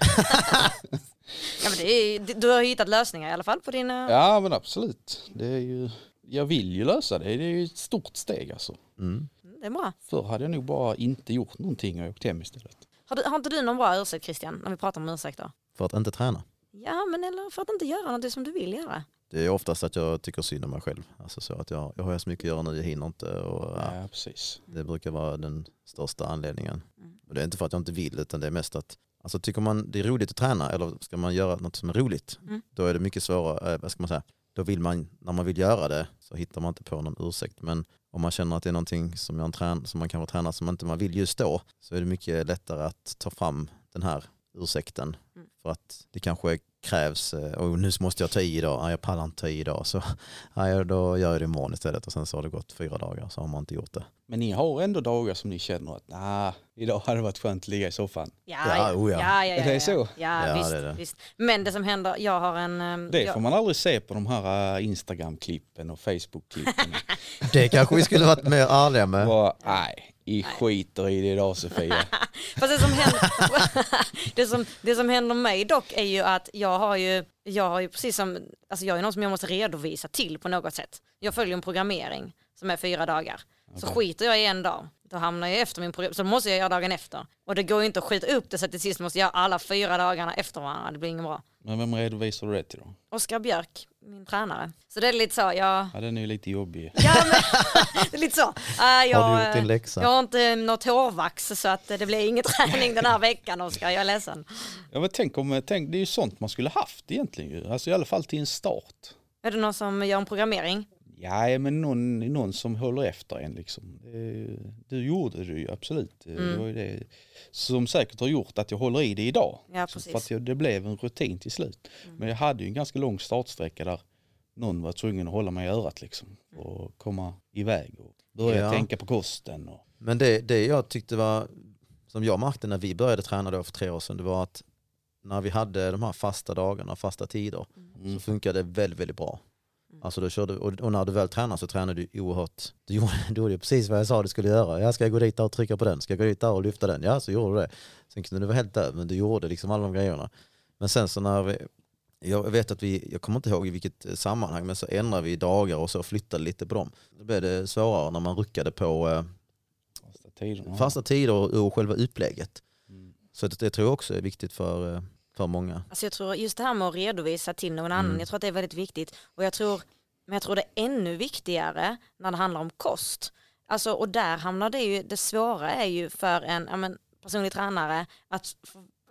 (laughs) men det är, du har hittat lösningar i alla fall på dina... Ja men absolut. Det är ju, jag vill ju lösa det. Det är ju ett stort steg alltså. Mm. Det är bra. Förr hade jag nog bara inte gjort någonting och åkt hem istället. Har, du, har inte du någon bra ursäkt Christian, när vi pratar om ursäkter? För att inte träna. Ja, men eller för att inte göra något som du vill göra. Det är oftast att jag tycker synd om mig själv. Alltså så att jag, jag har så mycket att göra nu, jag hinner inte. Och, ja, Ja, precis. det brukar vara den största anledningen. Mm. Och det är inte för att jag inte vill utan det är mest att alltså, tycker man det är roligt att träna eller ska man göra något som är roligt Mm. då är det mycket svårare, eh, vad ska man säga, då vill man, när man vill göra det så hittar man inte på någon ursäkt. Men om man känner att det är någonting som, jag trän, som man kanske tränar som inte man vill just då så är det mycket lättare att ta fram den här ursäkten. Mm. För att det kanske krävs, eh, och nu måste jag ta i idag, ja, jag pallar inte ta i idag så (laughs) ja, då gör jag det imorgon istället och sen så har det gått fyra dagar så har man inte gjort det. Men ni har ändå dagar som ni känner att nah, idag hade det varit skönt att ligga i soffan. Ja, Ja, ja, oh ja. ja, ja, ja, Är det ja. så? Ja, Ja, visst, det är det. visst. Men det som händer, jag har en... ehm, Det jag, får man aldrig se på de här äh, Instagram-klippen och Facebook-klippen. (laughs) Det kanske vi skulle varit mer ärliga med. Bara, Nej, i skiter i det idag Sofia. (laughs) Fast det som, händer, (laughs) det, som, det som händer mig dock är ju att jag har ju, jag har ju precis som, alltså jag är någon som jag måste redovisa till på något sätt. Jag följer en programmering som är fyra dagar. Så Okej. skiter jag i en dag, då hamnar jag efter min program, så då måste jag göra dagen efter. Och det går ju inte att skjuta upp det så att till sist måste jag göra alla fyra dagarna efter varandra, det blir inget bra. Men vem redovisar du det till då? Oskar Björk, min tränare. Så det är lite så, jag, Ja, den är ju lite jobbig. ja men, (laughs) det är lite så. Äh, jag, Har du gjort din läxa? jag har inte något hårvax så att det blir ingen träning den här veckan Oskar, jag är ledsen. Ja, men tänk om, tänk, det är ju sånt man skulle haft egentligen ju. Alltså i alla fall till en start. Är det någon som gör en programmering? Ja, men någon, någon som håller efter en liksom. Det, du gjorde det ju absolut. Det Mm. var ju det som säkert har gjort att jag håller i det idag. Ja. För att jag, det blev en rutin till slut. Mm. Men jag hade ju en ganska lång startsträcka där någon var tvungen att hålla mig i örat liksom. Och komma iväg och börja Ja. tänka på kosten. Och, Men det, det jag tyckte var, som jag märkte när vi började träna då för tre år sedan, det var att när vi hade de här fasta dagarna, fasta tider, mm. så funkade det väldigt, väldigt bra. Alltså då körde, och, och när du väl tränar så tränar du oerhört, du gjorde, (laughs) du gjorde precis vad jag sa du skulle göra. Jag ska gå dit där och trycka på den, ska jag gå dit där och lyfta den? Ja, så gjorde du det. Sen kunde du vara helt död, men du gjorde liksom alla de grejerna. Men sen så när vi, jag vet att vi, jag kommer inte ihåg i vilket eh, sammanhang, men så ändrade vi dagar och så flyttade lite på dem. Då blev det svårare när man ruckade på eh, fasta tiderna. fasta tider och, och själva upplägget. Mm. Så det, det tror jag också är viktigt för, eh, för många. Alltså jag tror just det här med att redovisa till någon annan, Mm. jag tror att det är väldigt viktigt. Och jag tror, men jag tror det är ännu viktigare när det handlar om kost. Alltså, och där hamnar det ju, det svåra är ju för en, ja men personlig tränare, att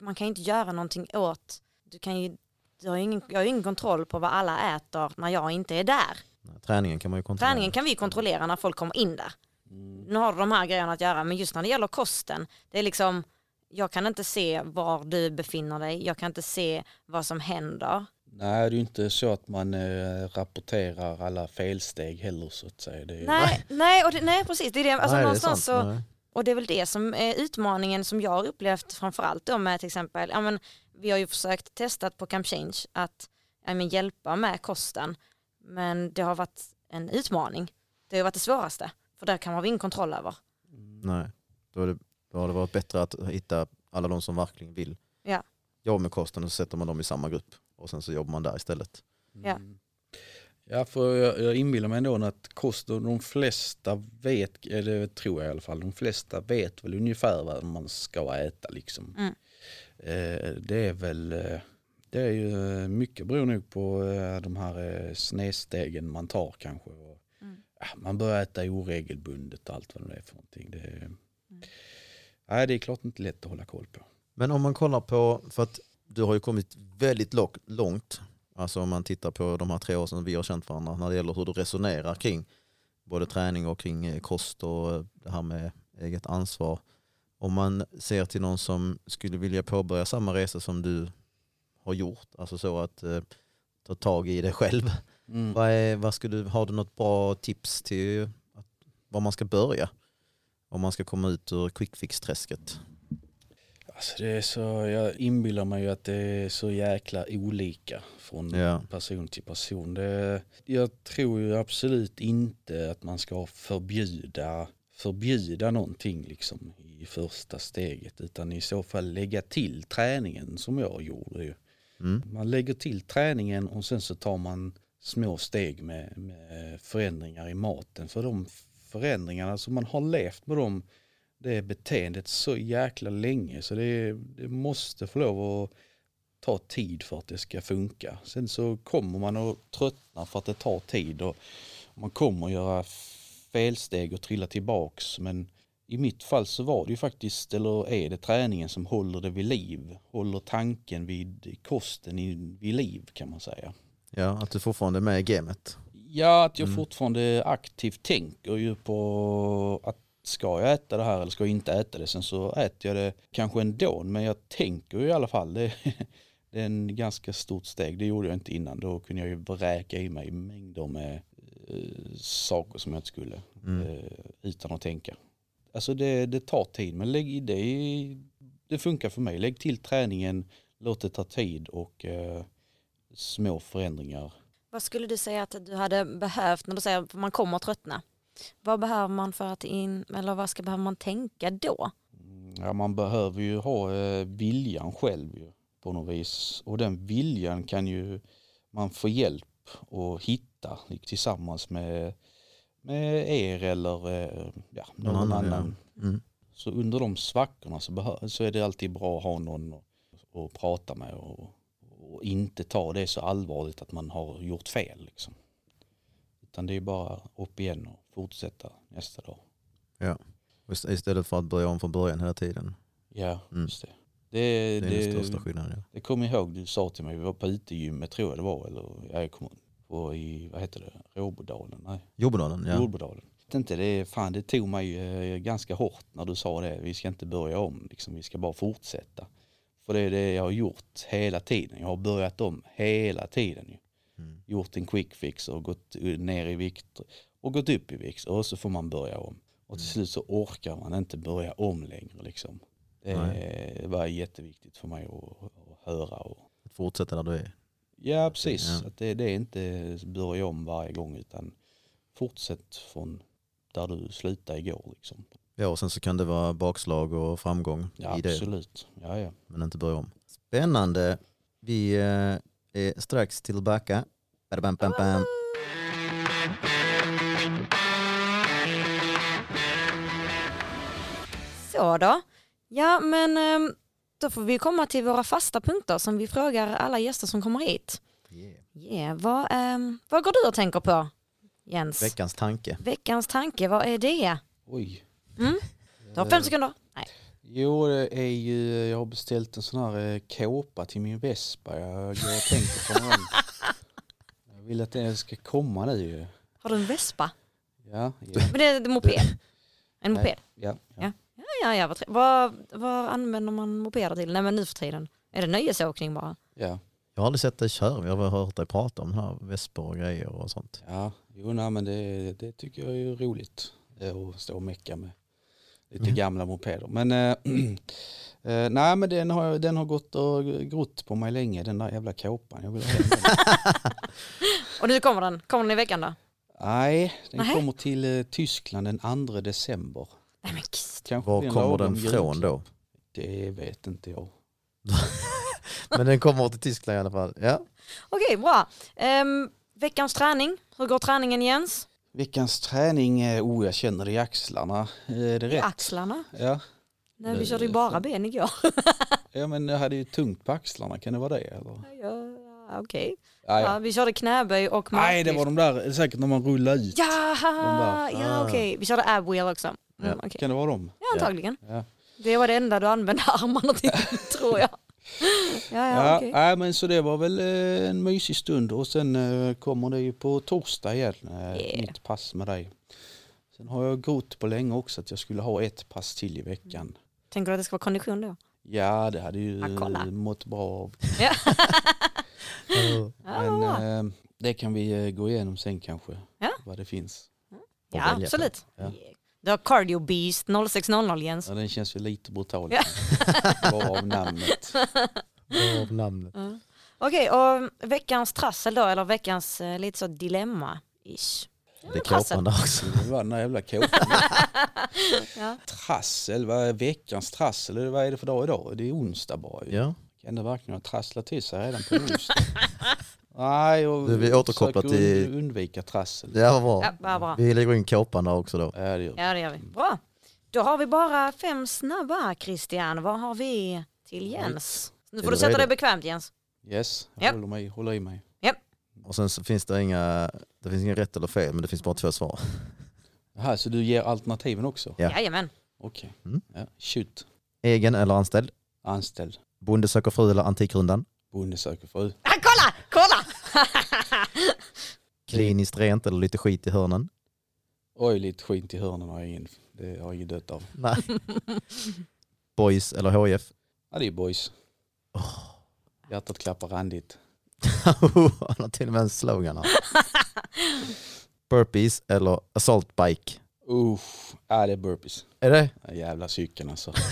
man kan ju inte göra någonting åt, du kan ju, du har ingen, jag har ingen kontroll på vad alla äter när jag inte är där. Träningen kan man ju kontrollera. Träningen kan vi kontrollera när folk kommer in där. Mm. Nu har du de här grejerna att göra, men just när det gäller kosten, det är liksom, jag kan inte se var du befinner dig, jag kan inte se vad som händer. Nej, det är ju inte så att man eh, rapporterar alla felsteg heller så att säga. Det är, Nej, (laughs) nej, och det, nej precis, det är det, alltså Nej, det är någonstans sant. så, Nej. Och det är väl det som är utmaningen som jag har upplevt framförallt då med till exempel, ja men vi har ju försökt testa på Camp Change att ja, men, hjälpa med kosten men det har varit en utmaning. Det har varit det svåraste för där kan man ha ingen kontroll över. Nej, då, är det, då har det varit bättre att hitta alla de som verkligen vill Ja. jobba med kosten och så sätter man dem i samma grupp och sen så jobbar man där istället. Ja. Mm. Ja, för jag, jag inbillar mig ändå att kost de flesta vet, eller det tror jag i alla fall, de flesta vet väl ungefär vad man ska äta liksom. Mm. Eh, det är väl, eh, det är ju eh, mycket beror nog på de här snedstegen man tar kanske. Och, Mm. ja, man börjar äta oregelbundet och allt vad det är för någonting. Det, är- nej, det är klart inte lätt att hålla koll på. Men om man kollar på, för att du har ju kommit väldigt långt, alltså om man tittar på de här tre åren som vi har känt varandra när det gäller hur du resonerar kring både träning och kring eh, kost och eh, det här med eget ansvar. Om man ser till någon som skulle vilja påbörja samma resa som du har gjort, alltså så att eh, ta tag i det själv. Mm. Vad är, vad du, har du något bra tips till att, var man ska börja? Om man ska komma ut ur quick fix-träsket. Alltså det är så, jag inbillar mig ju att det är så jäkla olika från Ja. person till person. Det, jag tror ju absolut inte att man ska förbjuda, förbjuda någonting liksom i första steget utan i så fall lägga till träningen som jag gjorde. Ju. Mm. Man lägger till träningen och sen så tar man små steg med, med förändringar i maten. För de förändringarna så man har levt med dem det beteendet så jäkla länge så det, det måste få lov att ta tid för att det ska funka. Sen så kommer man att tröttna för att det tar tid och man kommer att göra felsteg och trilla tillbaks men i mitt fall så var det ju faktiskt, eller är det träningen som håller det vid liv, håller tanken vid kosten vid liv kan man säga. Ja, att du fortfarande är med i gamet. Ja, att jag Mm. fortfarande aktivt tänker ju på att ska jag äta det här eller ska jag inte äta det? Sen så äter jag det kanske ändå, men jag tänker ju i alla fall. Det, (laughs) det är en ganska stort steg. Det gjorde jag inte innan. Då kunde jag ju vräka i mig mängder med eh, saker som jag inte skulle Mm. eh, utan att tänka. Alltså det, det tar tid, men lägg i det, det funkar för mig. Lägg till träningen, låt det ta tid och eh, små förändringar Vad skulle du säga att du hade behövt när du säger att man kommer att tröttna? Vad behöver man för att in, eller vad ska behöver man tänka då? Mm, Ja, man behöver ju ha eh, viljan själv ju, på något vis. Och den viljan kan ju man få hjälp att hitta tillsammans med, med er eller eh, ja, någon, Någon annan, annan. ja. Mm. Så under de svackorna så, så är det alltid bra att ha någon att, att prata med och, och inte ta det så allvarligt att man har gjort fel. Liksom. Utan det är bara upp igen och fortsätta nästa dag. Ist- Istället för att börja om från början hela tiden. Ja, Mm. just det. Det, Det är det, den största skillnaden. Ja. Det kommer jag ihåg du sa till mig, vi var på utegymmet tror jag det var, eller ja, jag kommer på i, vad heter det, Råbodalen? Nej, Jordbodalen, ja. Jordbodalen. Inte, det, fan, det tog mig eh, ganska hårt när du sa det, vi ska inte börja om, liksom, vi ska bara fortsätta. För det är det jag har gjort hela tiden, jag har börjat om hela tiden. Mm. Gjort en quick fix och gått ner i vikt och gått upp i vikt och så får man börja om. Och till slut så orkar man inte börja om längre liksom. Det Nej. var jätteviktigt för mig att, att höra. Och, Att fortsätta där du är. Ja, precis. Ja. Att det, det är inte börja om varje gång utan fortsätt från där du slutade igår. Liksom. Ja, och sen så kan det vara bakslag och framgång Ja, i det, absolut. Ja, ja. men inte börja om. Spännande. Vi eh, är strax tillbaka. Bam, bam, bam. Så då. Ja, men ehm, då får vi komma till våra fasta punkter som vi frågar alla gäster som kommer hit. Yeah. Yeah, vad, ehm, vad går du och tänker på, Jens? Veckans tanke. Veckans tanke, vad är det? Oj. Mm? Du har fem sekunder. Nej. Jo, det är ju, jag har beställt en sån här eh, kåpa till min Vespa. Jag går och tänker på den. (laughs) Jag vill att den ska komma nu ju. Har du en vespa? Ja, ja, Men det är en moped? En moped? ja. ja. Ja. Ja, ja, vad, vad, vad använder man mopeder till? Nej men nu för tiden. Är det nöjesåkning bara? ja. Jag har aldrig sett dig köra, jag har hört dig prata om den här vespor och grejer och sånt. Ja, jo, nej, men det, det tycker jag är roligt. eh, Att stå och mecka med lite Mm. gamla mopeder. Men, äh, äh, (clears throat) nej, men den, har, den har gått och grott på mig länge, den där jävla kåpan. Jag vill ha. (laughs) Och nu kommer den. Kommer den i veckan då? Nej, den Nej. kommer till eh, Tyskland den 2 december. Nej men. Kanske Var kommer den från då? Det vet inte jag. (laughs) Men den kommer till Tyskland i alla fall. Ja. Okej, bra. Ehm, veckans träning. Hur går träningen Jens? Veckans träning, eh, oh jag känner det i axlarna. Eh, Är det I rätt? axlarna. Ja. Nej, vi körde ju bara ben igår. (laughs) ja, men jag hade ju tungt på axlarna, kan det vara det? Eller? ja, Okej. Ja, Ja, ja. vi körde knäböj och Nej, det var marklyft. de där, säkert när man rullar ut. Där. ja Ah. okej. Vi körde ab wheel också. Mm, Ja. okej. Kan det vara dem? Ja, antagligen. Ja. Det var det enda du använde (laughs) armarna till, (laughs) tror jag. Ja, ja, Ja, okej. nej, men så det var väl eh, en mysig stund och sen eh, kommer det ju på torsdag igen, eh, Yeah. mitt pass med dig. Sen har jag grott på länge också att jag skulle ha ett pass till i veckan. Tänker du att det ska vara kondition då? Ja, det hade ju Ja, mått bra av. Ja. (laughs) Men Ja, det kan vi gå igenom sen kanske, Ja. vad det finns. ja absolut. Ja. Du har Cardio Beast 0600 Jens. Ja, den känns ju lite brutal. Ja. (laughs) Bara av namnet. Av namnet. Ja. Okej, och veckans trassel då, eller veckans eh, lite så dilemma-ish. Det är trassel. kåpan där också. Det var den där jävla kåpan. (laughs) Ja. Trassel, vad är veckans trassel? Eller Vad är det för dag idag? Det är onsdag bara ju. Ja. Kan det verkligen ha trasslat till sig redan på onsdag? (laughs) Nej, och Du, vi återkopplar till- und- undvika trassel. Det var bra. Ja, vad bra. Vi lägger in kåpan där också då. Ja, det gör vi. Ja, det gör vi. Bra. Då har vi bara fem snabba, Christian. Vad har vi till Jens? Nu får du du sätta dig bekvämt, Jens. Yes, jag Japp. håller, mig, håller i mig. Och sen så finns det inga, det finns inga rätt eller fel men det finns bara två svar. Jaha, så du ger alternativen också? Ja. Jajamän. Okej. Mm. Ja, shoot. Egen eller anställd? Anställd. Bonde söker fru eller Antikrundan? Bonde söker fru. Ah, kolla! Kolla! (laughs) Kliniskt rent eller lite skit i hörnen? Oj, lite skit i hörnen har jag ingen, det har jag ingen dött av. Nej. Boys eller HF? Ja, det är boys. Hjärtat klappar randigt. (laughs) Han har till och med en slogan här. Burpees eller assault bike? Uff, ja det är burpees. Är det? Den jävla cykeln alltså. (laughs)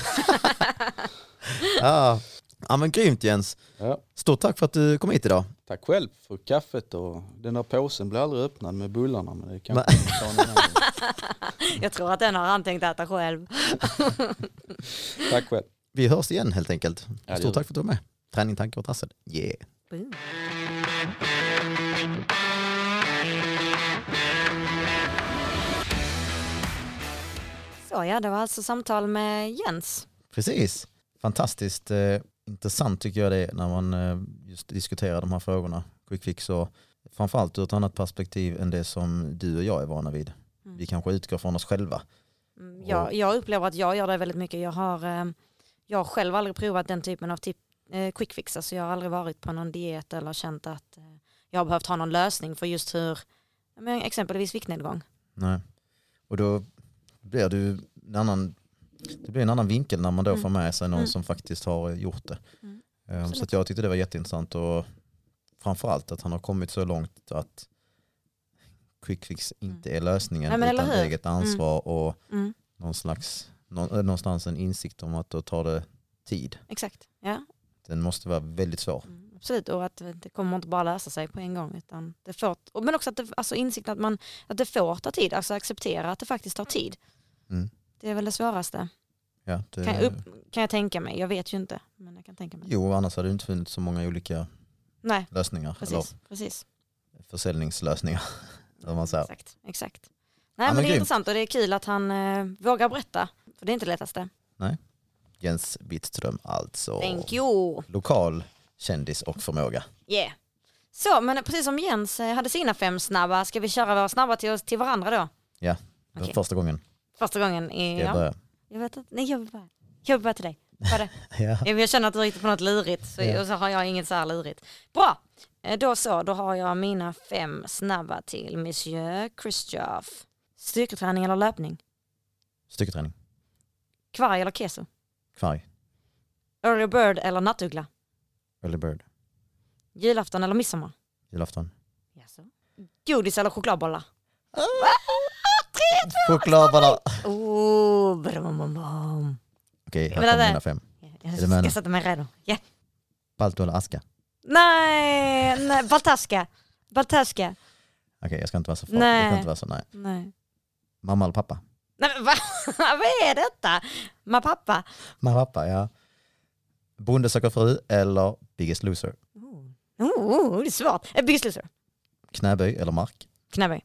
Ja. Ja men grymt Jens. Ja, Stort tack för att du kom hit idag. tack själv för kaffet och den där påsen blir aldrig öppnad med bullarna men det kan Nej. vi ta någon annan gång. (laughs) Jag tror att den har han tänkt äta själv. (laughs) Tack själv. Vi hörs igen helt enkelt. Ja, Stort tack för att du var med. Träning, tankar och trassel. Yeah. Boom. Så ja, det var alltså samtal med Jens. Precis. Fantastiskt eh, intressant tycker jag det är när man eh, just diskuterar de här frågorna. Quick fix och framförallt ur ett annat perspektiv än det som du och jag är vana vid. Mm. Vi kanske utgår från oss själva. Mm, Jag, jag upplever att jag gör det väldigt mycket. Jag har, eh, jag har själv aldrig provat den typen av tip, eh, quick fix. Alltså jag har aldrig varit på någon diet eller känt att jag har behövt ha någon lösning för just hur, men exempelvis viktnedgång. Nej. Och då blir ju en annan, det blir en annan vinkel när man då Mm. får med sig någon Mm. som faktiskt har gjort det. Mm. Eh, Så jag tyckte det var jätteintressant och framförallt att han har kommit så långt att quick fix inte är lösningen Nej, utan eget ansvar och Mm, någon slags, eh, någonstans en insikt om att då tar det tid. exakt, ja. Den måste vara väldigt svår. Mm, absolut, och att det kommer inte bara lösa sig på en gång. Utan det får, men också att det, alltså insikten att, man, att det får ta tid, alltså acceptera att det faktiskt tar tid. Mm. Det är väl det svåraste, Ja, det, kan jag, upp, kan jag tänka mig. Jag vet ju inte, men jag kan tänka mig. Jo, annars hade det inte funnits så många olika Nej, lösningar precis. precis. eller försäljningslösningar. Eller (laughs) vad man säger. Exakt, exakt. Nej, Ja, men det är grymt. intressant och det är kul att han eh, vågar berätta. För det är inte det lättaste. Jens Bittström alltså. Thank you. Lokal kändis och förmåga. Yeah. Så, men precis som Jens eh, hade sina fem snabba, ska vi köra våra snabba till, oss, till varandra då? Det var Okej. Första gången Första gången i... ska jag Ja, börja. jag vet inte. Nej, jag vill börja. Jobba till dig. Vad är det? Ja. Jag känner att du är riktigt på något lurigt så, Ja. och så har jag inget så här lurigt. Bra, Eh, då så, då har jag mina fem snabba till Monsieur Christophe. Styrketräning eller löpning? Styrketräning. Kvarg eller keso? Kvarg. Early bird eller nattuggla? Early bird. Julafton eller midsommar? Julafton. Jaså? Godis eller chokladbollar? Chokladbollar. Oh, brum. Okej, här kommer mina fem. Jag ska nu? sätta mig redo. Ja. Balto eller aska? Nej, nej, Baltaska. Baltaska. Okej, jag ska inte vara så farlig. Nej. Jag ska inte vara så, nej. Nej. Mamma eller pappa? Nej men va? (laughs) vad är detta? Ma pappa? Mamma pappa, ja. Bonde söker fru eller Biggest loser? Oh, oh, det är svårt. Eh, Biggest loser. Knäböj eller mark? Knäböj.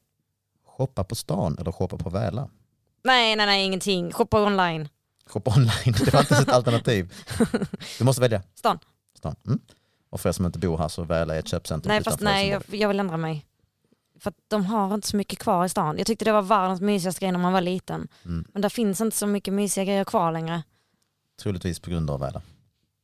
Shoppa på stan eller shoppa på Väla? Nej, nej, nej, ingenting. Shoppa online. Shoppa online, det var inte ett alternativ. Du måste välja. Stan. Stan. Mm. Och för er som inte bor här så Väla är ett köpcentrum Nej, fast nej, jag, jag vill ändra mig. För att de har inte så mycket kvar i stan. Jag tyckte det var världens mysigaste grej när man var liten. Mm. Men där finns inte så mycket mysiga grejer kvar längre. Troligtvis på grund av Väla.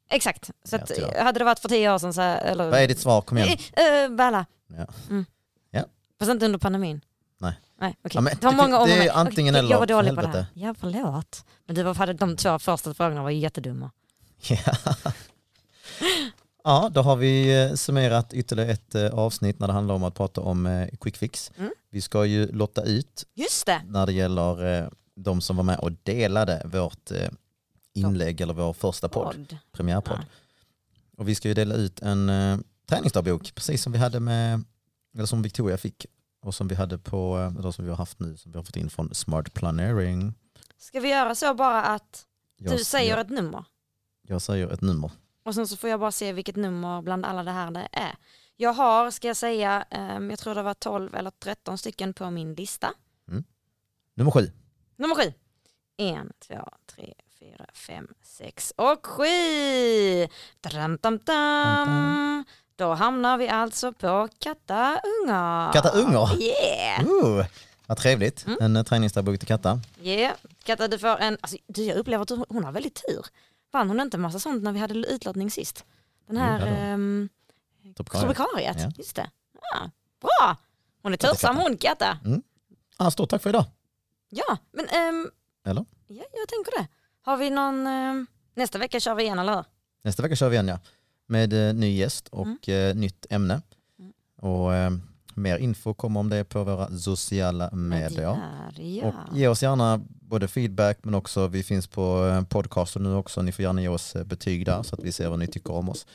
Exakt. Så att, tyvärr. hade det varit för tio år sedan så... Eller, Vad är ditt svar? Kom igen. Eh, eh, Balla. Ja. Mm. Ja. Fast inte under pandemin. Nej. Nej, okej. Ja, men det var det- många år det är antingen eller, Jag var dålig på det här. Ja, förlåt. Men du var, de två första frågorna var ju jättedumma. Ja. ja, då har vi eh, summerat ytterligare ett eh, avsnitt när det handlar om att prata om eh, quick fix. Mm. Vi ska ju lotta ut Just det. när det gäller de som var med och delade vårt inlägg eller vår första podd, Podd. premiärpodd. Ja. Och vi ska ju dela ut en träningsdagbok, precis som vi hade med, eller som Victoria fick och som vi hade på, eh, eller som vi har haft nu, som vi har fått in från Smart Planering. Ska vi göra så bara att Jag, du säger jag, ett nummer jag säger ett nummer. och sen så får jag bara se vilket nummer bland alla det här det är. Jag har, ska jag säga, ehm, jag tror det var 12 eller 13 stycken på min lista. Nummer sju. Nummer sju. En, två, tre, fyra, fem, sex och sju. Dam, dam, dam. Då hamnar vi alltså på Katta Ungar. Katta Ungar? Yeah! Uh, vad trevligt. Mm. En eh, träningsdagbok till Katta. yeah. Katta du får en, alltså, du, jag upplever att hon- har väldigt tur. Vann hon inte massa sånt när vi hade utlottning sist? Den Jo, här um, Tropikaria. Tropikariet, Ja. just det. Ja, bra! Hon är tursam hon Katta. Ah, stort tack för idag. Ja, men ehm, Eller? ja, jag tänker det. Har vi någon, ehm, nästa vecka kör vi igen eller hur? Nästa vecka kör vi igen ja. Med eh, ny gäst och eh, nytt ämne. Mm. Och eh, mer info kommer om det på våra sociala medier. Medier, Och ja. ge oss gärna både feedback men också vi finns på podcasten nu också. Ni får gärna ge oss betyg där så att vi ser vad ni tycker om oss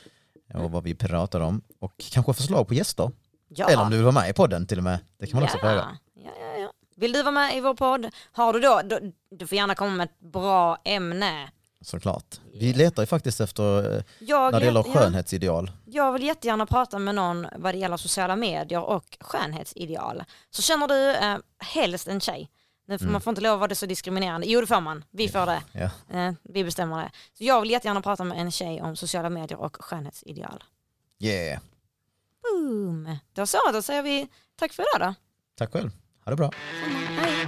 och vad vi pratar om. Och kanske förslag på gäster. ja. Eller om du vill vara med i podden till och med. Det kan man också ja. fråga. Ja, ja, ja. Vill du vara med i vår podd? Har du då, då, du får gärna komma med ett bra ämne. Såklart. Vi letar ju faktiskt efter, eh, Jag, när det gäller skönhetsideal. jag vill jättegärna prata med någon vad det gäller sociala medier och skönhetsideal. Så känner du eh, helst en tjej, får Mm. man får inte lov att vara det så diskriminerande. Jo det får man, vi får det. Ja. Eh, vi bestämmer det. Så jag vill jättegärna prata med en tjej om sociala medier och skönhetsideal. Yeah. Boom! Då så, då säger vi tack för idag då. Tack själv. Ha det bra. Hej.